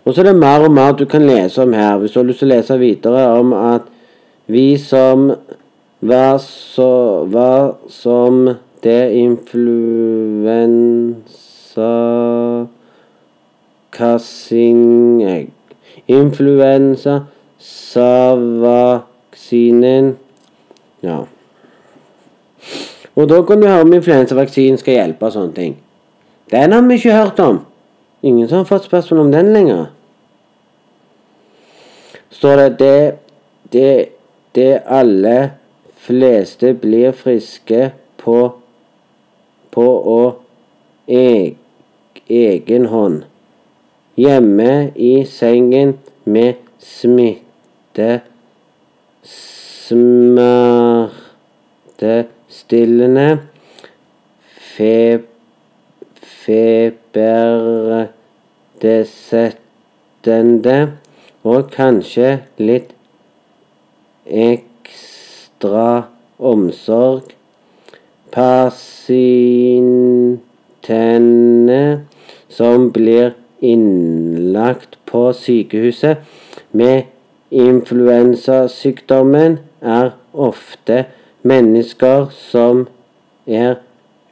Og så er det mer og mer du kan lese om her. Hvis du har lyst til å lese videre om at vi som var, så, var som det influensa Kassing Influensa sa vaksinen Ja. Og da kan du høre om influensavaksinen skal hjelpe og sånne ting. Den har vi ikke hørt om. Ingen som har fått spørsmål om den lenger. Står det det, det, det alle fleste blir friske på på å e, egen hånd. Hjemme i sengen med smitte smertestillende fe, feberdesettende og kanskje litt ekstra omsorg. Pasientene som blir innlagt på sykehuset med influensasykdommen, er ofte mennesker som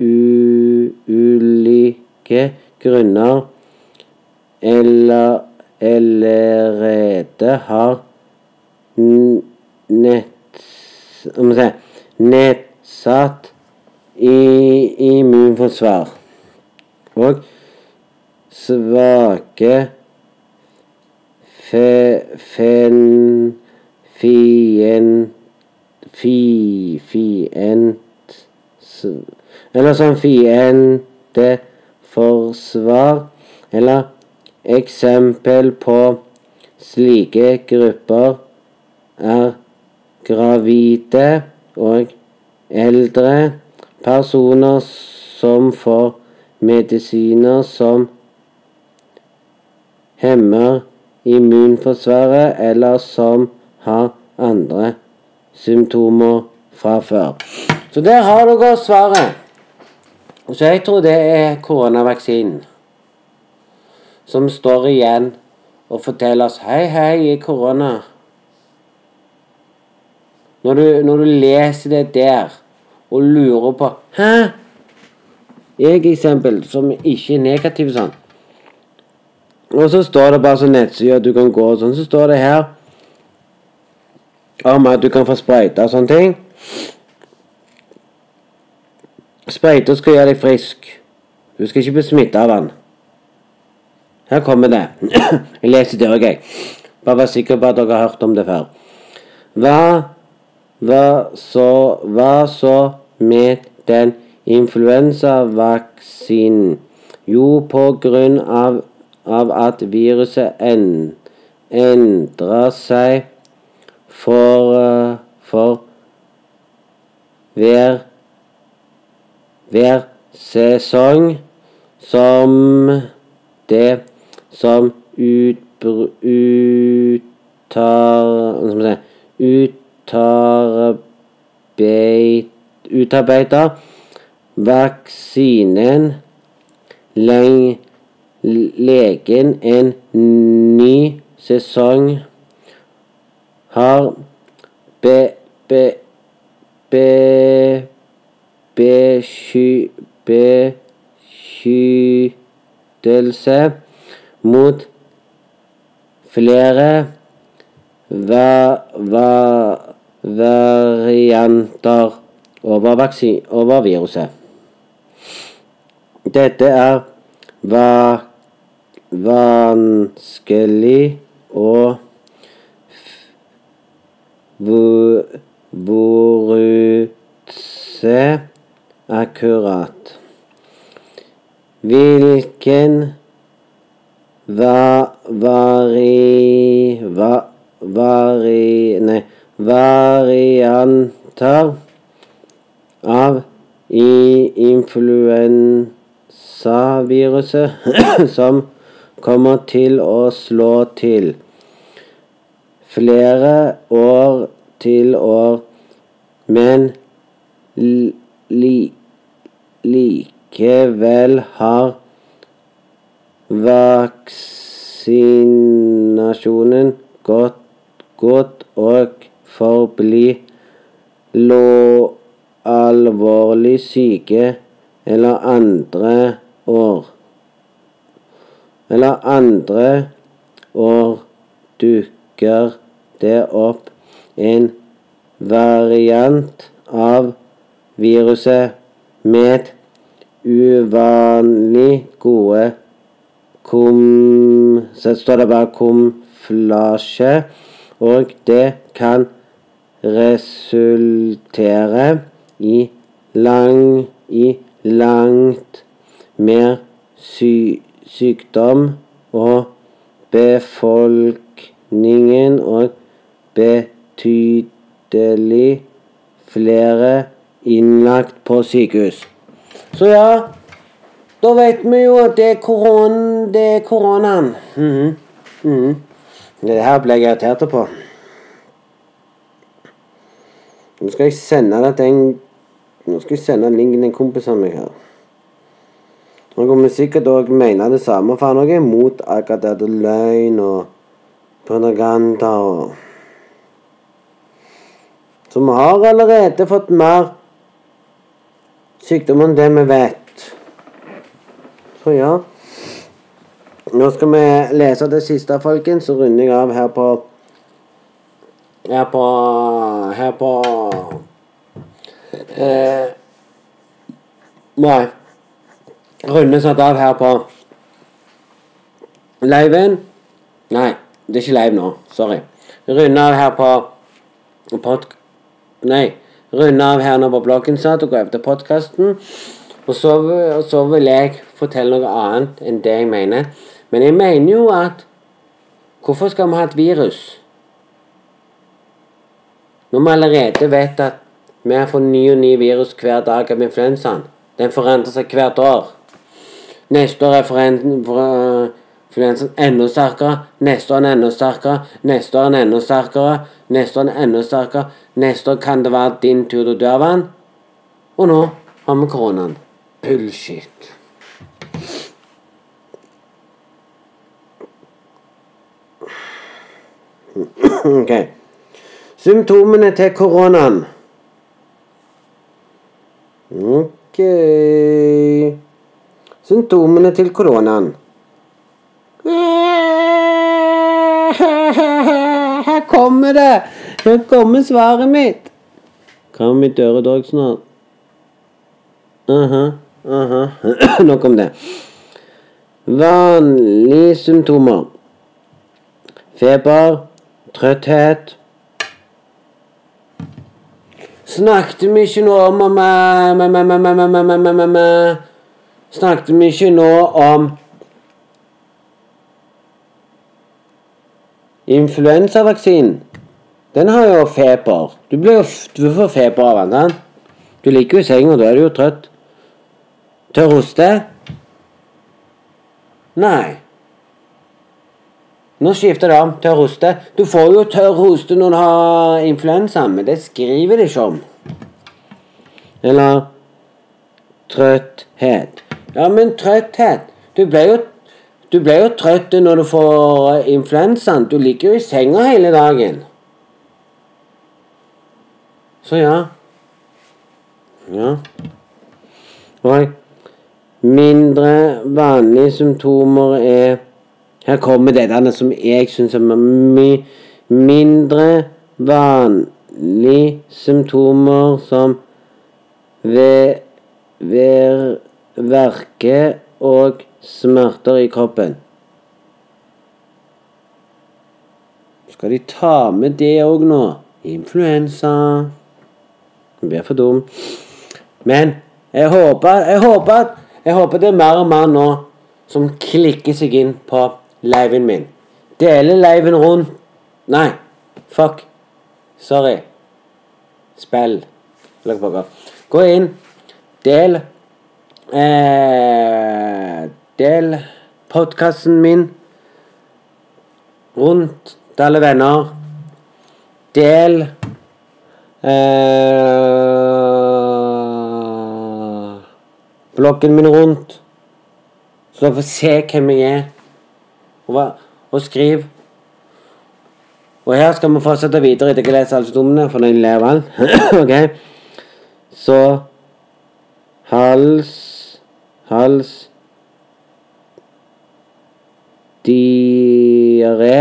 u ulike grunner eller allerede har nedsatt immunforsvar. Og svake fe, fen, fien, fi, fient, s- eller som fiendeforsvar, eller eksempel på slike grupper er gravide og eldre personer som får medisiner som hemmer immunforsvaret, eller som har andre symptomer fra før. Så der har dere svaret. Så jeg tror det er koronavaksinen som står igjen og forteller oss Hei, hei, er korona. Når du, når du leser det der og lurer på Hæ? Jeg, eksempel, som ikke er negativ sånn. Og så står det bare sånn nettsider du kan gå og sånn. Så står det her om at du kan få sprøyte og sånne ting. Sprøyta skal gjøre deg frisk. Du skal ikke bli smitta av den. Her kommer det. (clears throat) Jeg leser det òg, jeg. Bare vær sikker på at dere har hørt om det før. Hva, hva, så, hva så med den influensavaksinen? Jo, på grunn av, av at viruset en, endrer seg for, eh, for hver hver sesong som det som utbr... Uttar... Utarbeid, Utarbeider vaksinen leng, legen en ny sesong har be, be, be besky, beskyttelse mot flere va, va, varianter over, vaksin, over viruset. Dette er va, vanskelig å vorutse akkurat. Hvilken va, vari, va, vari, nei, varianter av i influensaviruset (clears throat) som kommer til å slå til flere år til år, men li, likevel har vaksinasjonen gått, gått og forbli alvorlig syke eller andre år. Eller andre år dukker det opp en variant av viruset med uvanlig gode kom... Så står det bare komflasje, og det kan resultere i lang i langt mer sy sykdom og befolkningen og betydelig flere innlagt på sykehus. Så ja, da vet vi jo at det er, koronaen. det er koronaen. Mhm. Mhm. Det her ble jeg irritert på. Nå skal jeg sende det til en Nå skal jeg sende linken til en kompis av meg her. Han kommer sikkert òg mene det samme, for han er imot akkurat dette løgn og propaganda og Så vi har allerede fått mer sykdom enn det vi vet. Så ja. Nå skal vi lese det siste, folkens, så runder jeg av her på Her på Her på eh, Nei. Runde satt av her på liven. Nei, det er ikke live nå. Sorry. Runde av her på pod... Nei. Runde av her nå på bloggen snart og gå over til podkasten. Og og så vil jeg fortelle noe annet enn det jeg mener. Men jeg mener jo at Hvorfor skal vi ha et virus? Når vi allerede vet at vi har fått ny og ny virus hver dag av influensaen. Den forandrer seg hvert år. Neste år er for- influensaen enda sterkere. Neste år er den enda sterkere. Neste år er den enda sterkere. Neste år er den enda sterkere. Neste år kan det være din tur til å dø av den. Og nå har vi koronaen. Bullshit. Ok. Symptomene til koronaen. Ok Symptomene til koronaen. (laughs) her kommer det! Her kommer svaret mitt! Kan mitt øredrag snart? Aha, aha. Nok om det. Vanlige symptomer. Feber, trøtthet Snakket vi ikke nå om Snakket vi ikke nå om Influensavaksinen. Den har jo feber. Du blir jo du får feber av den. sant? Du ligger jo i senga, da er du jo trøtt. Tør hoste? Nei. Nå skifter det om. Tørr hoste. Du får jo tørr hoste når du har influensa, men det skriver de ikke om. Eller trøtthet. Ja, men trøtthet Du ble jo, du blir jo trøtt når du får influensaen. Du ligger jo i senga hele dagen. Så ja. Ja. Og mindre vanlige symptomer er Her kommer det der som jeg syns er mye mindre vanlige symptomer som ved, ved verke og smerter i kroppen. Skal de ta med det òg nå? Influensa. Det blir for dum. Men jeg håper, jeg håper jeg håper det er mer og mer nå som klikker seg inn på liven min. Deler liven rundt Nei, fuck. Sorry. Spill. Gå inn. Del eh, Del podkasten min rundt til alle venner. Del eh, bloggen min rundt, så dere får se hvem jeg er. Og, og skriv. Og her skal vi fortsette videre etter jeg lest alle stummene, for den lever all. (clears throat) ok. Så hals Hals Diaré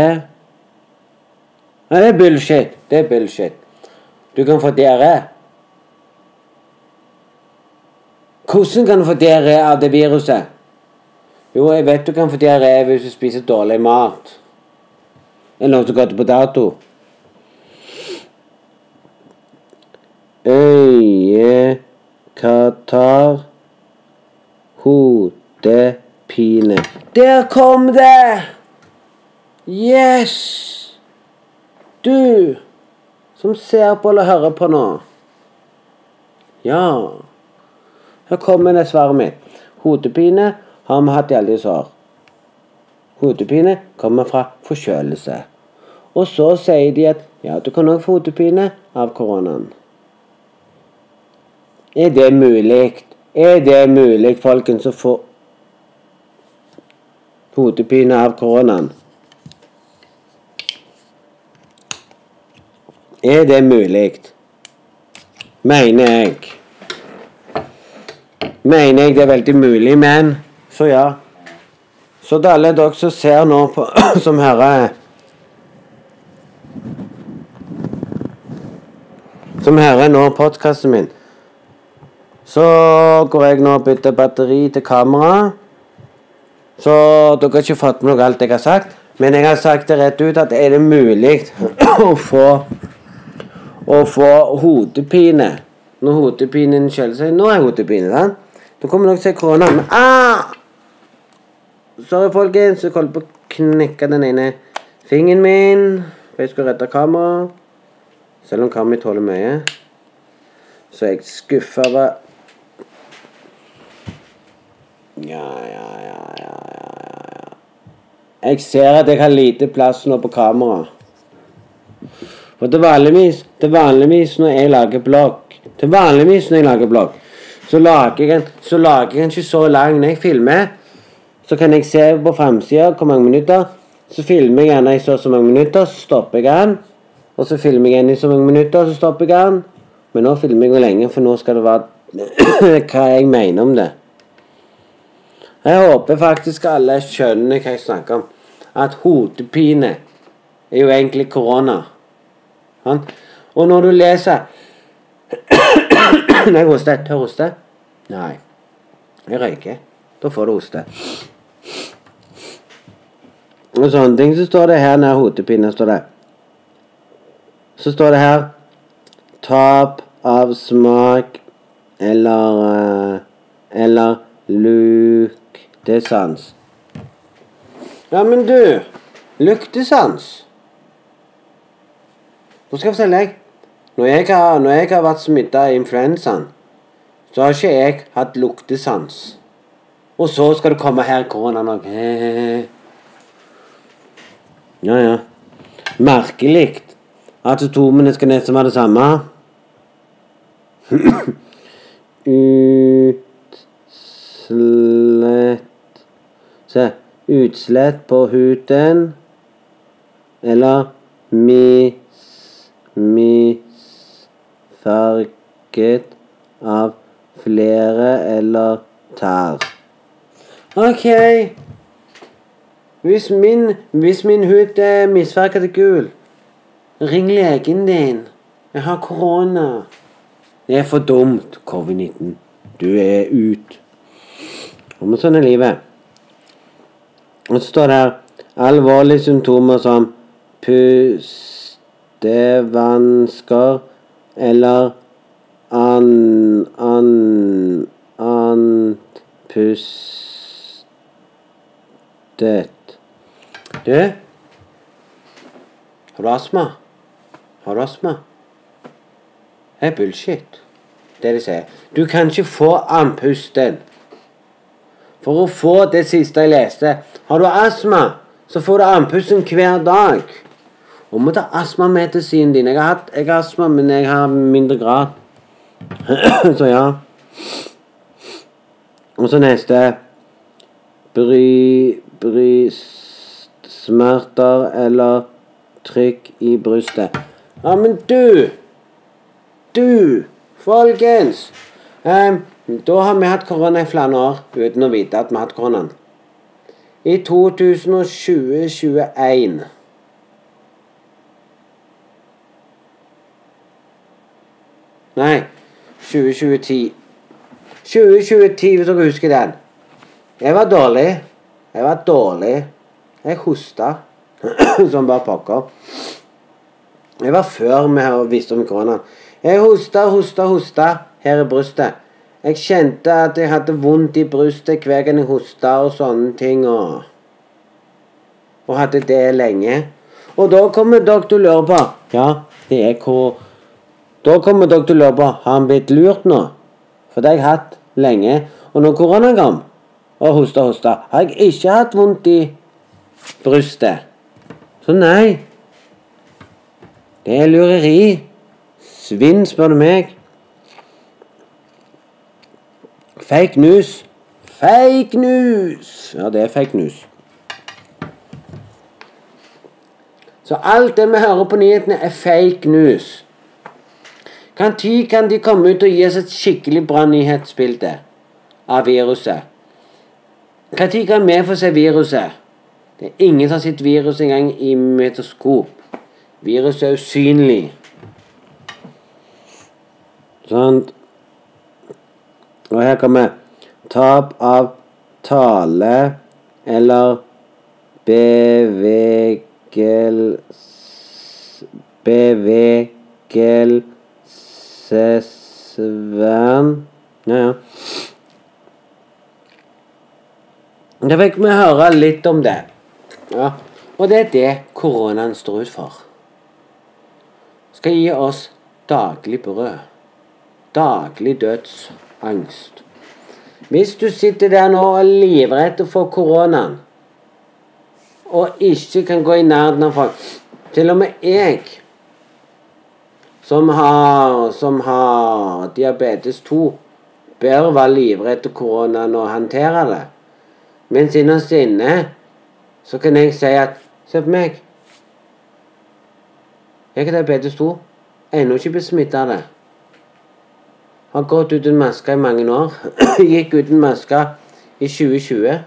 Nei, det er bullshit. Det er bullshit. Du kan få diaré. Hvordan kan du få diaré av det viruset? Jo, jeg vet du kan få diaré hvis du spiser dårlig mat. Eller noe som går på dato. Øye, katarr, hodepine. Der kom det! Yes! Du som ser på eller hører på nå. Ja. Her kommer det svaret mitt. Hodepine har vi hatt i alle disse år. Hodepine kommer fra forkjølelse. Og så sier de at ja, du kan òg få hodepine av koronaen. Er det mulig? Er det mulig, folkens, å få hodepine av koronaen. Er det mulig? Mener jeg. Mener jeg det er veldig mulig, men så ja. Så til alle dere som ser nå på (clears throat) Som hører Som hører nå podkasten min. Så går jeg nå og bytter batteri til kamera. Så dere har ikke fått med dere alt jeg har sagt. Men jeg har sagt det rett ut at er det mulig (coughs) å få Å få hodepine Når hodepinen skjeller seg Nå er hodepine, sant? Da kommer dere til korona. Men ah! Sorry, folkens. Jeg holdt på å knekke den ene fingeren min. For jeg skulle redde kameraet. Selv om kameraet tåler mye. Så jeg skuffa ja, ja, ja, ja, ja. Jeg ser at jeg har lite plass nå på kamera. For til vanligvis, til vanligvis når jeg lager blogg Til vanligvis når jeg lager blogg, så lager jeg en, så lager jeg en ikke så lang. Når jeg filmer, så kan jeg se på framsida hvor mange minutter. Så filmer jeg gjerne i så så mange minutter, så stopper jeg den. Og så filmer jeg igjen i så mange minutter, så stopper jeg den. Men nå filmer jeg jo lenge, for nå skal det være (coughs) hva jeg mener om det. Jeg håper faktisk alle skjønner hva jeg snakker om. At hodepine er jo egentlig korona. Og når du leser Når jeg hoster, tør hoste? Nei. Jeg røyker. Da får du hoste. Og sånne ting. Så står det her nær hodepine står det Så står det her Tap av smak eller eh, er luktesans. Ja, men du Luktesans. Nå skal jeg fortelle deg. Når jeg har, når jeg har vært smitta av influensaen, så har ikke jeg hatt luktesans. Og så skal du komme her koronaen òg. Ja, ja. Merkelig at atomene skal nesten være det samme. (clears throat) Utslett Se. Utslett på huden. Eller mis... Misfarget av flere eller tær. OK. Hvis min, hvis min hud er misfarget til gul, ring legen din. Jeg har korona. Det er for dumt, covid-19. Du er ut. Og sånn er livet. Og så står det her alvorlige symptomer som pustevansker eller an... an... andpustet. Du? Har du astma? Har du astma? Det er bullshit, det de sier. Du kan ikke få andpusten. For å få det siste jeg leste Har du astma, så får du andpusten hver dag. Og må ta astmamedisinen din. Jeg har hatt jeg har astma, men jeg har mindre grad. (clears throat) så ja. Og så neste Bry... Brystsmerter eller trykk i brystet. Ja, men du Du, folkens. Um, da har vi hatt korona i flere år uten å vite at vi har hatt koronaen. I 2020-2021 Nei, 2020-10. 2020-10, hvis dere husker den. Jeg var dårlig. Jeg var dårlig. Jeg hosta (clears throat) som bare pokker. Jeg var før vi visste om koronaen. Jeg hosta, hosta, hosta her i brystet. Jeg kjente at jeg hadde vondt i brystet hver gang jeg hosta og sånne ting. Og, og hadde det lenge. Og da kommer dere til Ja, det er hvor Da kommer dere til Har han blitt lurt nå? For det har jeg hatt lenge. Og når koronaen kom og hosta hosta, har jeg ikke hatt vondt i brystet. Så nei. Det er lureri. Svinn, spør du meg. Fake news. Fake news! Ja, det er fake news. Så alt det vi hører på nyhetene, er fake news. Når kan de komme ut og gi oss et skikkelig bra nyhetsbilde av viruset? Når kan vi få se viruset? Det er ingen som har sett viruset engang i metoskop. Viruset er usynlig. Sant? Og her kommer tap av tale eller bevegels... Bevegelsesvern Ja, ja. Da fikk vi høre litt om det. Ja. Og det er det koronaen står ut for. Skal gi oss daglig brød. Daglig dødsangst. Hvis du sitter der nå og er livredd for koronaen, og ikke kan gå i nærheten av folk Til og med jeg, som har, som har diabetes 2, bør være livredd for koronaen og håndtere det. Mens innerst inne så kan jeg si at Se på meg. Jeg har diabetes 2. Ennå ikke blitt smitta av det. Har gått uten maske i mange år. (clears throat) Gikk uten maske i 2020.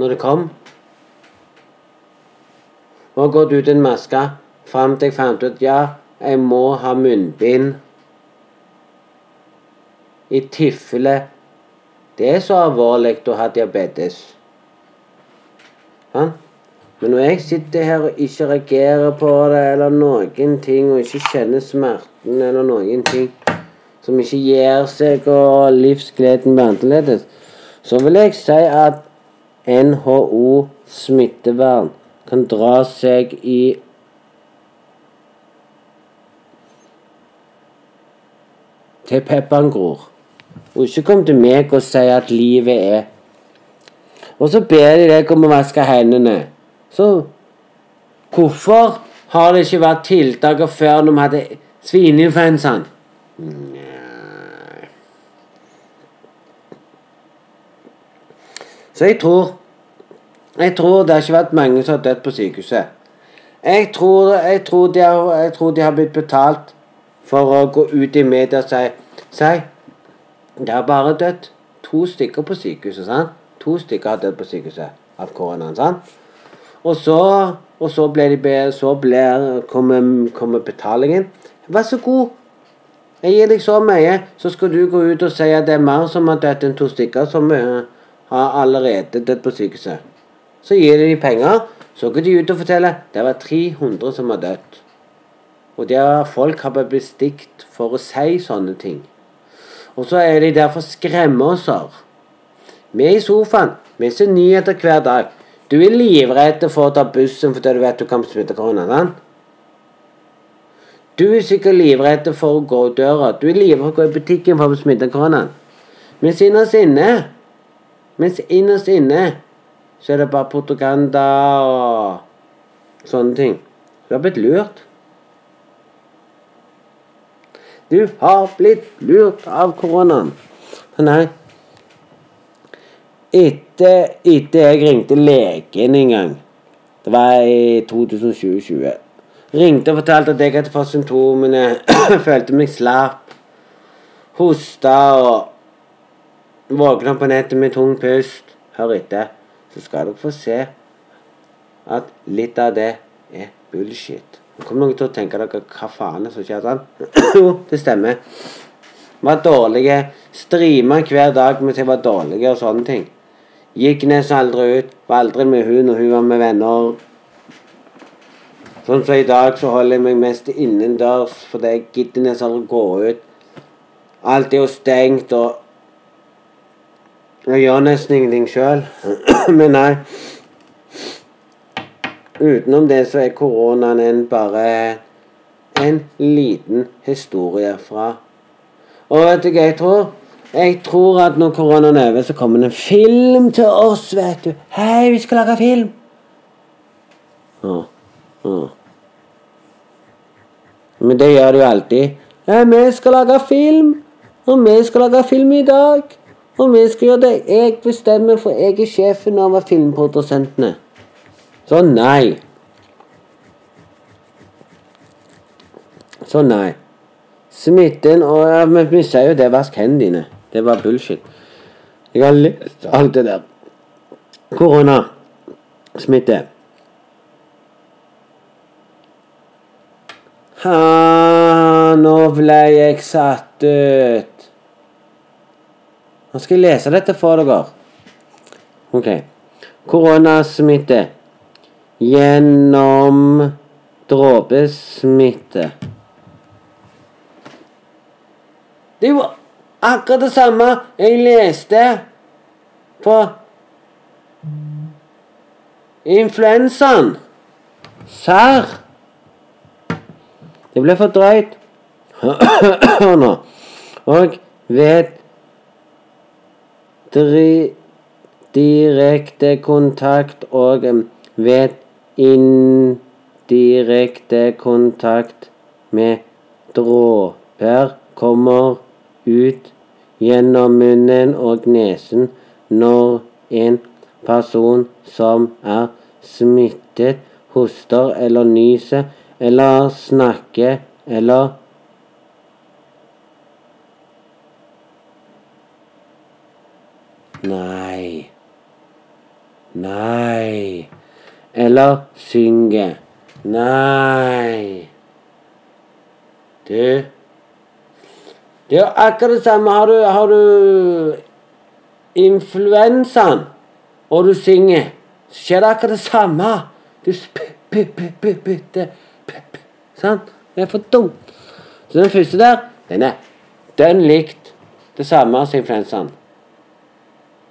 Når det kom. Og har gått uten maske fram til jeg fant ut ja, jeg må ha munnbind. I tilfelle det er så alvorlig å ha diabetes. Ja? Men når jeg sitter her og ikke reagerer på det eller noen ting, og ikke kjenner smerten eller noen ting som ikke gir seg, og livsgleden blir annerledes, så vil jeg si at NHO smittevern kan dra seg i til pepperen gror. Og ikke kom til meg og si at livet er Og så ber de deg om å vaske hendene. Så hvorfor har det ikke vært tiltak før når vi hadde svineinfluensaen? Så jeg tror Jeg tror det har ikke vært mange som har dødd på sykehuset. Jeg tror, jeg, tror de har, jeg tror de har blitt betalt for å gå ut i media og si Si, det har bare dødd to stykker på sykehuset. sant? To stykker har dødd på sykehuset av koronaen. sant? Og så, og så ble de så ble, kommer, kommer betalingen. Vær så god. Jeg gir deg så mye, så skal du gå ut og si at det er mer som har dødd enn to stykker som uh, har allerede dødd på sykehuset. Så gir de penger. Så går de ut og forteller det var 300 som har dødd. Og der folk har blitt bestikt for å si sånne ting. Og så er de der for å skremme oss. Vi er i sofaen. Vi ser nyheter hver dag. Du er livredd for å ta bussen fordi du vet du kan smitte korona. sant? Du er sikkert livredd for å gå ut døra. Du er livredd for å gå i butikken for å smitte koronaen. Mens innerst inne Mens innerst inne så er det bare propaganda og sånne ting. Du har blitt lurt. Du har blitt lurt av koronaen. Nei. Etter, etter jeg ringte legen en gang, det var i 2020, ringte og fortalte at jeg hadde fått symptomene, (clears throat) følte meg slapp, hosta og våkna på nettet med tung pust. Hør etter, så skal dere få se at litt av det er bullshit. Nå kommer noen til å tenke dere hva faen er som skjer sånn? Jo, (clears throat) det stemmer. Var dårlige. Strima hver dag at jeg var dårlig og sånne ting. Gikk nesten aldri ut. Var aldri med hun når hun var med venner. Sånn som i dag, så holder jeg meg mest innendørs for jeg gidder nesten aldri gå ut. Alt er jo stengt, og jeg gjør nesten ingenting sjøl. (clears throat) Men nei. Utenom det så er koronaen en bare en liten historie fra Og vet du hva jeg tror? Jeg tror at når koronaen er over, så kommer det en film til oss, vet du. Hei, vi skal lage film. Ja, ja. Men det gjør jo alltid. Ja, vi skal lage film. Og vi skal lage film i dag. Og vi skal gjøre det. Jeg bestemmer, for jeg er sjefen over filmprodusentene. Så nei. Så nei. Smitten og ja, Men vi sier jo det. Vask hendene. Det var bullshit. Jeg har lest alt det der. Koronasmitte. Ha, nå ble jeg satt ut. Nå skal jeg lese dette for dere. Ok. Koronasmitte gjennom dråpesmitte. Det er jo akkurat det samme jeg leste på influensaen. Serr. Det ble for drøyt. (clears throat) Og ved direkte kontakt og ved indirekte kontakt med dråper kommer ut gjennom munnen og nesen når en person som er smittet, hoster eller nyser eller snakke eller Nei. Nei. Eller synge. Nei. Du Det er akkurat det samme. Har du, har du influensaen, og du synger, skjer det akkurat det samme. Du spytter Sant? Det er for dumt. Så den første der, den er dønn likt det samme som influensaen.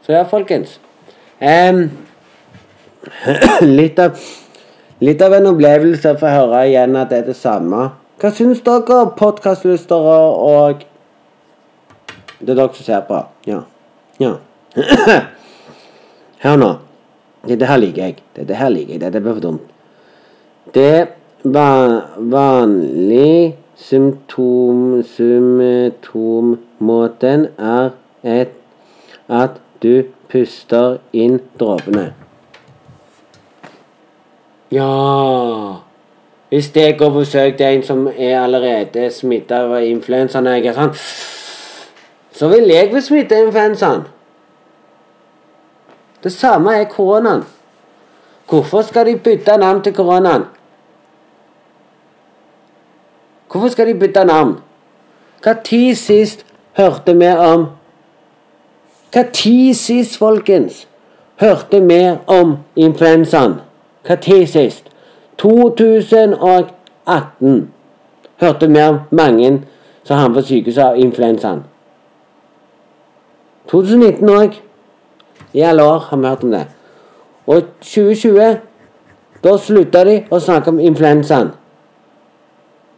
Så ja, folkens. Um, (clears throat) litt av Litt av en opplevelse å få høre igjen at det er det samme. Hva syns dere, podkastlystere og Det er dere som ser på. Ja. Ja. (clears throat) Hør nå. Dette her liker jeg. Dette her liker jeg. Dette blir for dumt. Det vanlig symptom symptommåten er at du puster inn dråpene. Ja Hvis jeg går på besøk til en som er allerede smitta av influensaen, sånn Så vil jeg bli smitta av influensaen. Det samme er koronaen. Hvorfor skal de bytte navn til koronaen? Hvorfor skal de bytte navn? Tid sist hørte vi om tid sist, folkens, hørte vi om influensaen? Tid sist? 2018 hørte vi om mange som havnet på sykehuset av influensaen. 2019 òg. I alle år har vi hørt om det. Og 2020 da slutta de å snakke om influensaen.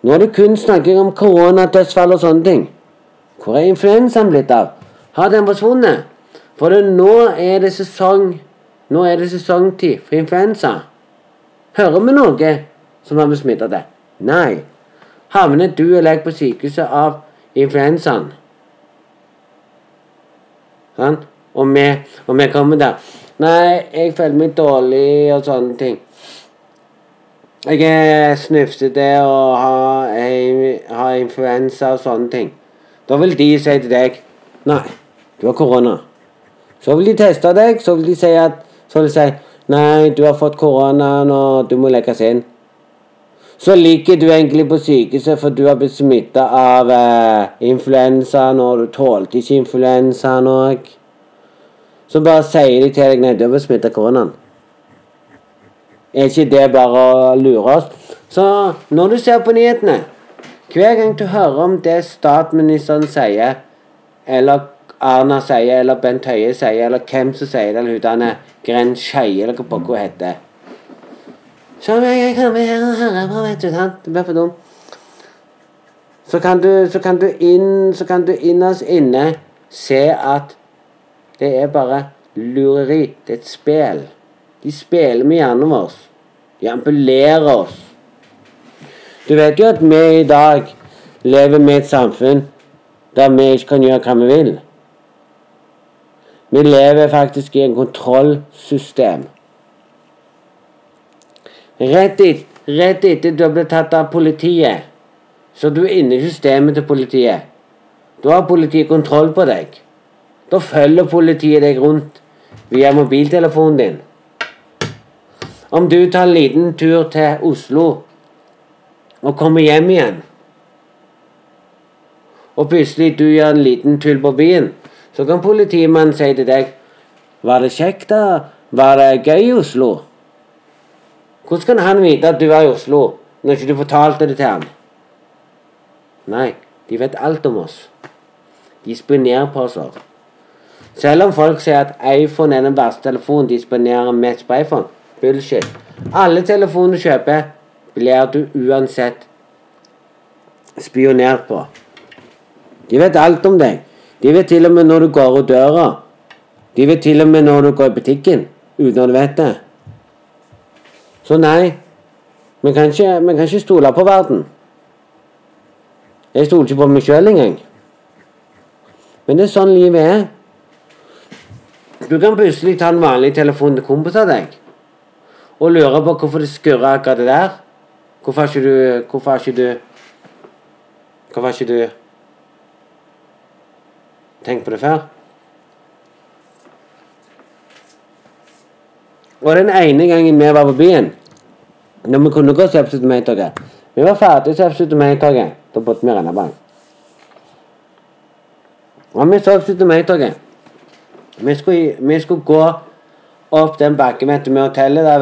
Nå er det kun snakking om koronadødsfall og sånne ting. Hvor er influensaen blitt av? Har den forsvunnet? For det, nå er det sesong Nå er det sesongtid for influensa. Hører vi noe som har blitt deg? Nei. Havner du eller jeg på sykehuset av influensaen? Og vi, og vi kommer der. Nei, jeg føler meg dårlig og sånne ting. Jeg er snufsete og har, har influensa og sånne ting. Da vil de si til deg Nei, du har korona. Så vil de teste deg, så vil de si at Så vil de si Nei, du har fått korona, og du må legges inn. Så ligger du egentlig på sykehuset for du har blitt smitta av eh, influensaen, og du tålte ikke influensaen òg. Så bare sier de til deg nei, du har blitt smitta av koronaen. Er ikke det bare å lure oss? Så når du ser på nyhetene Hver gang du hører om det statsministeren sier, eller Erna sier, eller Bent Høie sier, eller hvem som sier det, eller hun Gren Skeie, eller hva pokker hun heter Så jeg, jeg kommer her høre du, sant? Det blir for dumt. Så kan du, så kan du inn Så kan du innerst inne se at det er bare lureri. Det er et spill. De spiller med hjernen vår. De ampulerer oss. Du vet jo at vi i dag lever med et samfunn der vi ikke kan gjøre hva vi vil. Vi lever faktisk i en kontrollsystem. Rett, et, rett etter du har blitt tatt av politiet, så du er inne i systemet til politiet. Da har politiet kontroll på deg. Da følger politiet deg rundt via mobiltelefonen din. Om du tar en liten tur til Oslo og kommer hjem igjen, og plutselig du gjør en liten tull på byen, så kan politimannen si til deg Var det kjekt, da? Var det gøy i Oslo? Hvordan kan han vite at du var i Oslo, når ikke du fortalte det til ham? Nei, de vet alt om oss. De spionerer på oss. også. Selv om folk sier at iPhone er den verste telefonen, de spionerer mest på iPhone. Bullshit. Alle telefoner du kjøper, blir du uansett spionert på. De vet alt om deg. De vet til og med når du går ut døra. De vet til og med når du går i butikken, uten at du vet det. Så nei, vi kan ikke, vi kan ikke stole på verden. Jeg stoler ikke på meg sjøl engang. Men det er sånn livet er. Du kan plutselig ta en vanlig telefon til kompis av deg og lurer på hvorfor det skurrer akkurat det der. Hvorfor har ikke du Hvorfor har ikke du Hvorfor har ikke du tenkt på det før? Og den ene gangen vi var på byen, når vi kunne gå til 17. mai-toget Vi var ferdig til 17. mai-toget. Da bodde vi i Rennabank. Og vi så 17. mai-toget. Vi, vi skulle gå opp den bakken ved hotellet der.